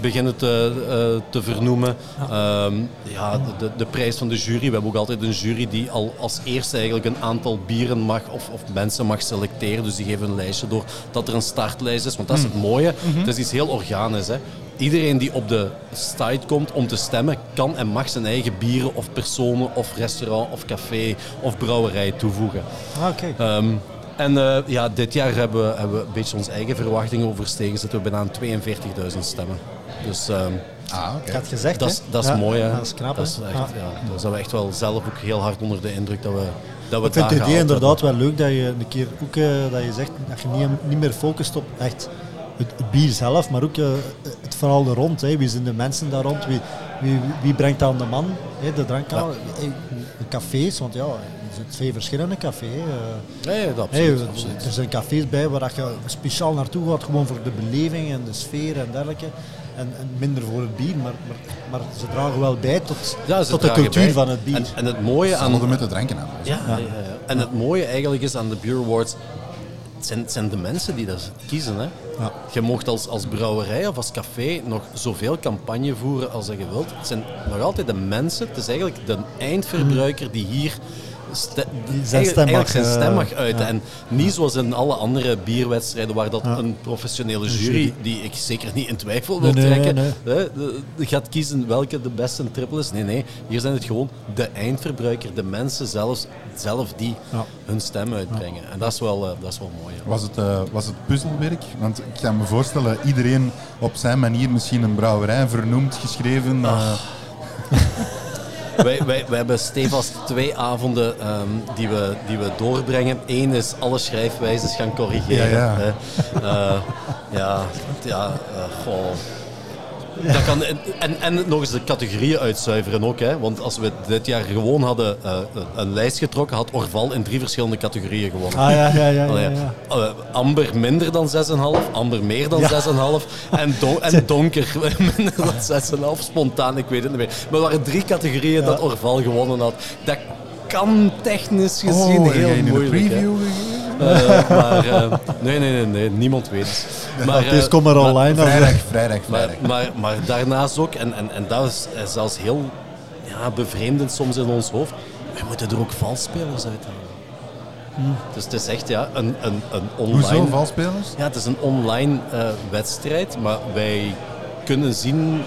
beginnen te, eh, te vernoemen. Ja, ja de, de, prijs van de jury. We hebben ook altijd een jury die al als eerste eigenlijk een aantal bieren mag of, of mensen mag selecteren. Dus die geven een lijstje door dat er een startlijst is. Want dat is het mooie. Het is iets heel organisch. Hè. Iedereen die op de site komt om te stemmen, kan en mag zijn eigen bieren of personen of restaurant of café of brouwerij toevoegen. Ah, oké. Ehm, en eh, ja, dit jaar hebben we, hebben we een beetje onze eigen verwachtingen overstegen. Zitten we bijna aan 42.000 stemmen. Dus ehm, Ah, had gezegd, dat, is, dat is Ja, mooi. Hè? Dat is knap, dat is echt, Ja. ja, daar zijn we echt wel zelf ook heel hard onder de indruk dat we, dat we Ik vind daar het idee inderdaad wel leuk dat je een keer ook eh, dat je zegt dat je niet, niet meer focust op echt het, het bier zelf, maar ook eh, het verhaal er rond. Hè. Wie zijn de mensen daar rond? Wie, wie, wie brengt dat aan de man? Hè, de drank aan? Eh, De cafés, want ja, er zijn twee verschillende cafés. Nee, dat Hey, absoluut. er zijn cafés bij waar dat je speciaal naartoe gaat, gewoon voor de beleving en de sfeer en dergelijke. En, en minder voor het bier, maar, maar, maar ze dragen wel bij tot, Ja, ze tot de cultuur bij. van het bier. En, en het mooie aan, Samen met de dranken aan. Ja, ja. ja, ja. En het mooie eigenlijk is aan de Beer Awards, het zijn, het zijn de mensen die dat kiezen. Hè. Ja. Je mocht als, als brouwerij of als café nog zoveel campagne voeren als dat je wilt. Het zijn nog altijd de mensen, het is eigenlijk de eindverbruiker die hier ste- Die zijn stem mag, eigenlijk zijn stem eh, mag uiten. ja. En niet zoals in alle andere bierwedstrijden waar dat Ja. een professionele jury, die ik zeker niet in twijfel wil Nee, trekken, nee. gaat kiezen welke de beste triple is. Nee, nee. Hier zijn het gewoon de eindverbruiker, de mensen zelfs, zelf die Ja. hun stem uitbrengen. En dat is wel, eh, dat is wel mooi. Was het, eh, was het puzzelwerk? Want ik kan me voorstellen, iedereen op zijn manier misschien een brouwerij vernoemd, geschreven. wij, wij, wij hebben stevast twee avonden ehm, die, we, die we doorbrengen. Eén is alle schrijfwijzes gaan corrigeren. Ja, ja. Hè. Eh, ja, ja eh, goh. Dat kan, en, en, nog eens de categorieën uitzuiveren ook. Hè. Want als we dit jaar gewoon hadden eh, een lijst getrokken, had Orval in drie verschillende categorieën gewonnen. Ah ja, ja, ja. Allee, ja, ja. eh, amber minder dan 6,5, amber meer dan 6,5 en, en donker minder dan 6,5. Spontaan, ik weet het niet meer. Maar er waren drie categorieën dat Orval gewonnen had. Dat kan technisch gezien oh, heel moeilijk. preview gegeven? Eh, maar eh, nee, nee, nee, nee, niemand weet het. Maar, Het is eh, kom maar maar- online. als- Vrijdag, vrijdag, maar, vrijdag. maar, maar daarnaast ook, en, en, en dat is zelfs heel ja, bevreemdend soms in ons hoofd, we moeten er ook valspelers uithalen. Dus het is echt ja, een, een, een online... Hoezo, valspelers? Ja, het is een online eh, wedstrijd, maar wij kunnen zien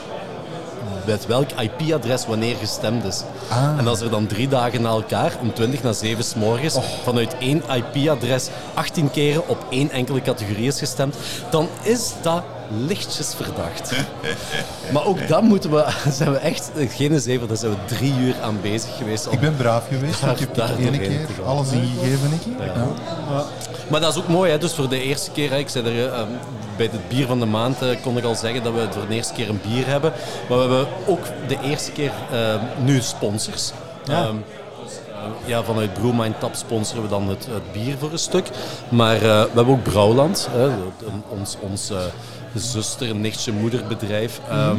met welk IP-adres wanneer gestemd is. Ah. En als er dan drie dagen na elkaar, om 20 na 7 s morgens, vanuit één IP-adres 18 keren op één enkele categorie is gestemd, dan is dat lichtjes verdacht. maar ook dan moeten we, zijn we echt, geen zeven, daar zijn we drie uur aan bezig geweest. Ik ben braaf geweest. Daar- ik heb daar één doorheen keer alles ingegeven. Ik. Ja. Maar dat is ook mooi, hè? dus voor de eerste keer, hè, ik zei er, eh, bij het bier van de maand eh, kon ik al zeggen dat we voor de eerste keer een bier hebben. Maar we hebben ook de eerste keer eh, nu sponsors. Ja. Ehm, ja, vanuit Brewmind Tap sponsoren we dan het, het bier voor een stuk. Maar eh, we hebben ook Brouwland, hè, ons, ons eh, zuster, nichtje, moederbedrijf, ehm,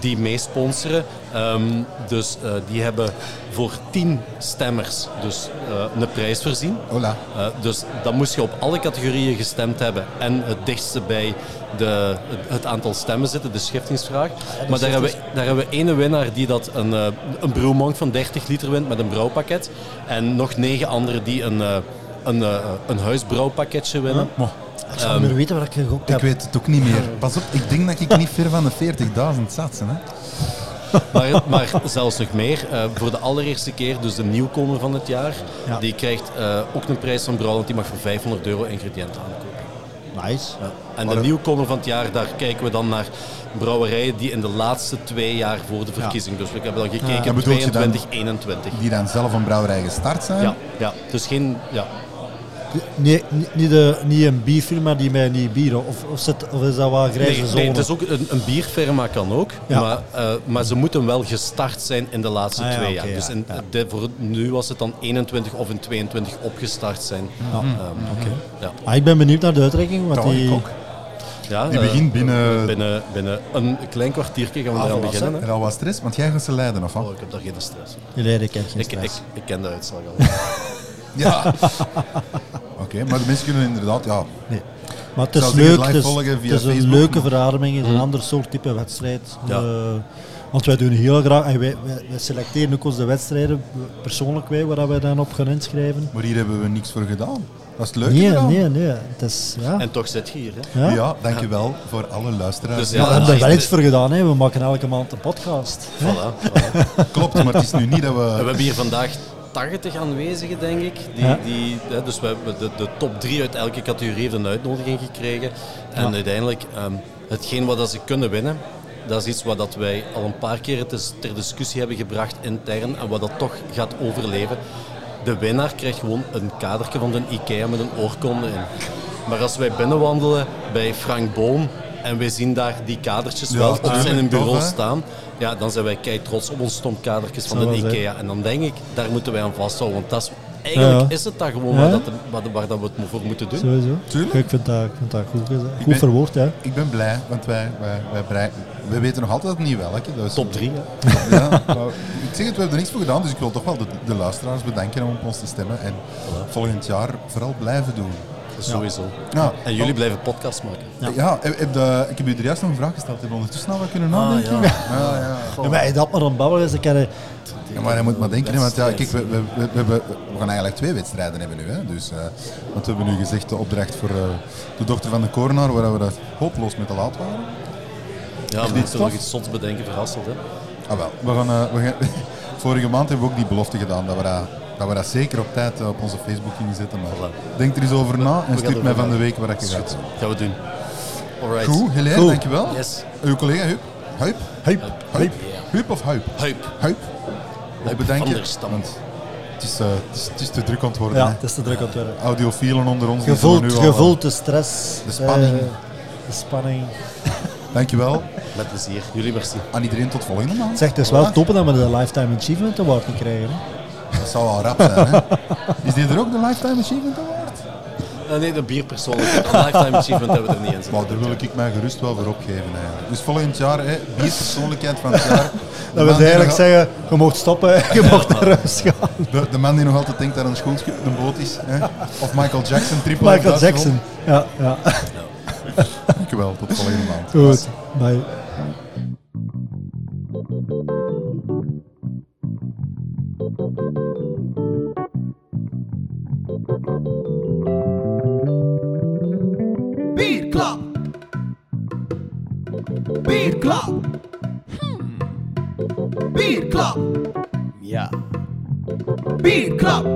die meesponsoren. Ehm, dus eh, die hebben voor tien stemmers dus, eh, een prijs voorzien. Hola. Eh, dus dan moest je op alle categorieën gestemd hebben en het dichtste bij de, het, aantal stemmen zitten, de schiftingsvraag. maar daar hebben, we, daar hebben we ene winnaar die dat een, een van 30 liter wint met een brouwpakket. En nog negen anderen die een, een, een huisbrouwpakketje winnen. Ik zou meer weten wat ik gegokt ik heb. weet het ook niet meer. Pas op, ik denk dat ik niet ver van de 40.000 zat. Hè. Maar, maar zelfs nog meer, eh, voor de allereerste keer, dus de nieuwkomer van het jaar, Ja. die krijgt eh, ook een prijs van Brouwland, die mag voor 500 euro ingrediënten aankopen. Nice. Ja. En de nieuwkomer van het jaar, daar kijken we dan naar brouwerijen die in de laatste twee jaar voor de verkiezing. Dus we hebben dan gekeken Ja, bedoel je dan- 22, 21. Die dan zelf een brouwerij gestart zijn. Ja, ja, dus geen... Ja. Nee, niet- niet, de, niet een bierfirma die mij niet bier, of, of, zit, of is dat wel grijze Nee, zone? nee, het is ook een, een bierfirma kan ook, Ja. maar, eh, maar ze moeten wel gestart zijn in de laatste Ah, ja, twee jaar. ja, Dus in, ja. de- voor nu was het dan 21 of in 22 opgestart zijn. Ja. Ehm, ja. Ah, ik ben benieuwd naar de uitreiking, want ik die... ook. Ja, Die eh, begint binnen- binnen, binnen een klein kwartiertje gaan we Ah, beginnen. En Hè. al wat stress, want jij gaat ze leiden, of wat? Oh, ik heb daar geen stress. Die leiden kent geen Ik, ik, stress. ik ken de uitslag al. Ja. Oké, maar de mensen kunnen inderdaad, ja, Nee. Maar het is leuk, live het is, volgen via het is een Facebook, leuke verademing, het is een Hm. ander soort type wedstrijd. Ja. Eh, want wij doen heel graag, en wij, selecteren ook onze wedstrijden, persoonlijk wij, waar wij dan op gaan inschrijven. maar hier hebben we niks voor gedaan. Dat is het leuke Nee, nee, nee. Het is, ja. En toch zit je hier. Hè. ja. Ja, dankjewel voor alle luisteraars. Dus Maar ja, we hebben er wel iets voor gedaan, hè. we maken elke maand een podcast. Voilà, voilà. Klopt, maar het is nu niet dat we we... hebben hier vandaag 80 aanwezigen, denk ik. Die, Ja. die, hè, dus we hebben de, de top 3 uit elke categorie heeft een uitnodiging gekregen. En Ja. uiteindelijk, ehm, hetgeen wat dat ze kunnen winnen, dat is iets wat dat wij al een paar keer ter discussie hebben gebracht intern en wat dat toch gaat overleven. De winnaar krijgt gewoon een kadertje van de IKEA met een oorkonde in. Maar als wij binnenwandelen bij Frank Boom en wij zien daar die kadertjes Ja, wel op zijn bureau staan, ja, dan zijn wij kei trots op ons stomkadertjes van de zijn. IKEA. En dan denk ik, daar moeten wij aan vasthouden. Want dat is, eigenlijk Ja. is het dat gewoon Ja. waar, dat, waar, waar dat we het voor moeten doen. Sowieso. Tuurlijk. Ik vind dat, ik vind dat goed, gezegd. goed ben- verwoord, hè. Ik ben blij, want wij, wij, wij, wij weten nog altijd niet welke. Is Top 3. Ja, nou, ik zeg het, we hebben er niks voor gedaan, dus ik wil toch wel de, de luisteraars bedanken om op ons te stemmen. En volgend jaar vooral blijven doen. Sowieso. Ja, En jullie blijven podcast maken. Ja, heb, heb de, ik heb u er juist nog een vraag gesteld. Heb je ondertussen al wat kunnen nadenken? ja. ja. ja. Ja, maar hij dat maar een babbel is, dan kan hij... Ja, maar je moet maar denken, want ja, kijk, we, we, we, we, hebben- we gaan eigenlijk twee wedstrijden hebben nu. Hè, dus, eh, want we hebben nu gezegd de opdracht voor eh, de dochter van de korenaar, waar we dat hopeloos met te laat waren. Ja, we moeten nog iets zots bedenken voor Hasselt. Hè. Ah wel, we gaan, eh, we gaan, vorige maand hebben we ook die belofte gedaan dat we dat, dat, we dat zeker op tijd eh, op onze Facebook gingen zetten. Maar Voilà. denk er eens over na en stuur mij van de week waar ik je gaat. Gaan we doen. Alright. Goed, Helene, dankjewel. Yes. Uw collega Huip. Huip? Huip. Huip? Huip of Huip? Huip. Huip. Huip want Het is, eh, het, is, het is te druk aan het worden. Ja, het is te druk aan het worden. Audiofielen onder ons. nu al, eh, de stress. de spanning. de spanning. Dankjewel Met plezier. Jullie merci. aan iedereen tot volgende maand. Zeg, het is wel top dat we de Lifetime Achievement Award niet krijgen. Hè? Dat zou wel rap zijn. Hè? Is dit er ook, de Lifetime Achievement Award? Eh, nee, de bierpersoonlijkheid. Een lifetime achievement hebben we er niet in. Maar daar wil ik mij gerust wel voor opgeven. Eigenlijk. Dus volgend jaar, hè, bierpersoonlijkheid van het jaar. Dat die eigenlijk nog- zeggen, je mocht stoppen, je mocht naar huis gaan. De, de man die nog altijd denkt dat een schoolschip een boot is. Hè? Of Michael Jackson, triple Michael Jackson. Ja, ja. Dankjewel, tot volgende maand. Goed. Bye. Bierklap. Ja. Bierklap. Bierklap.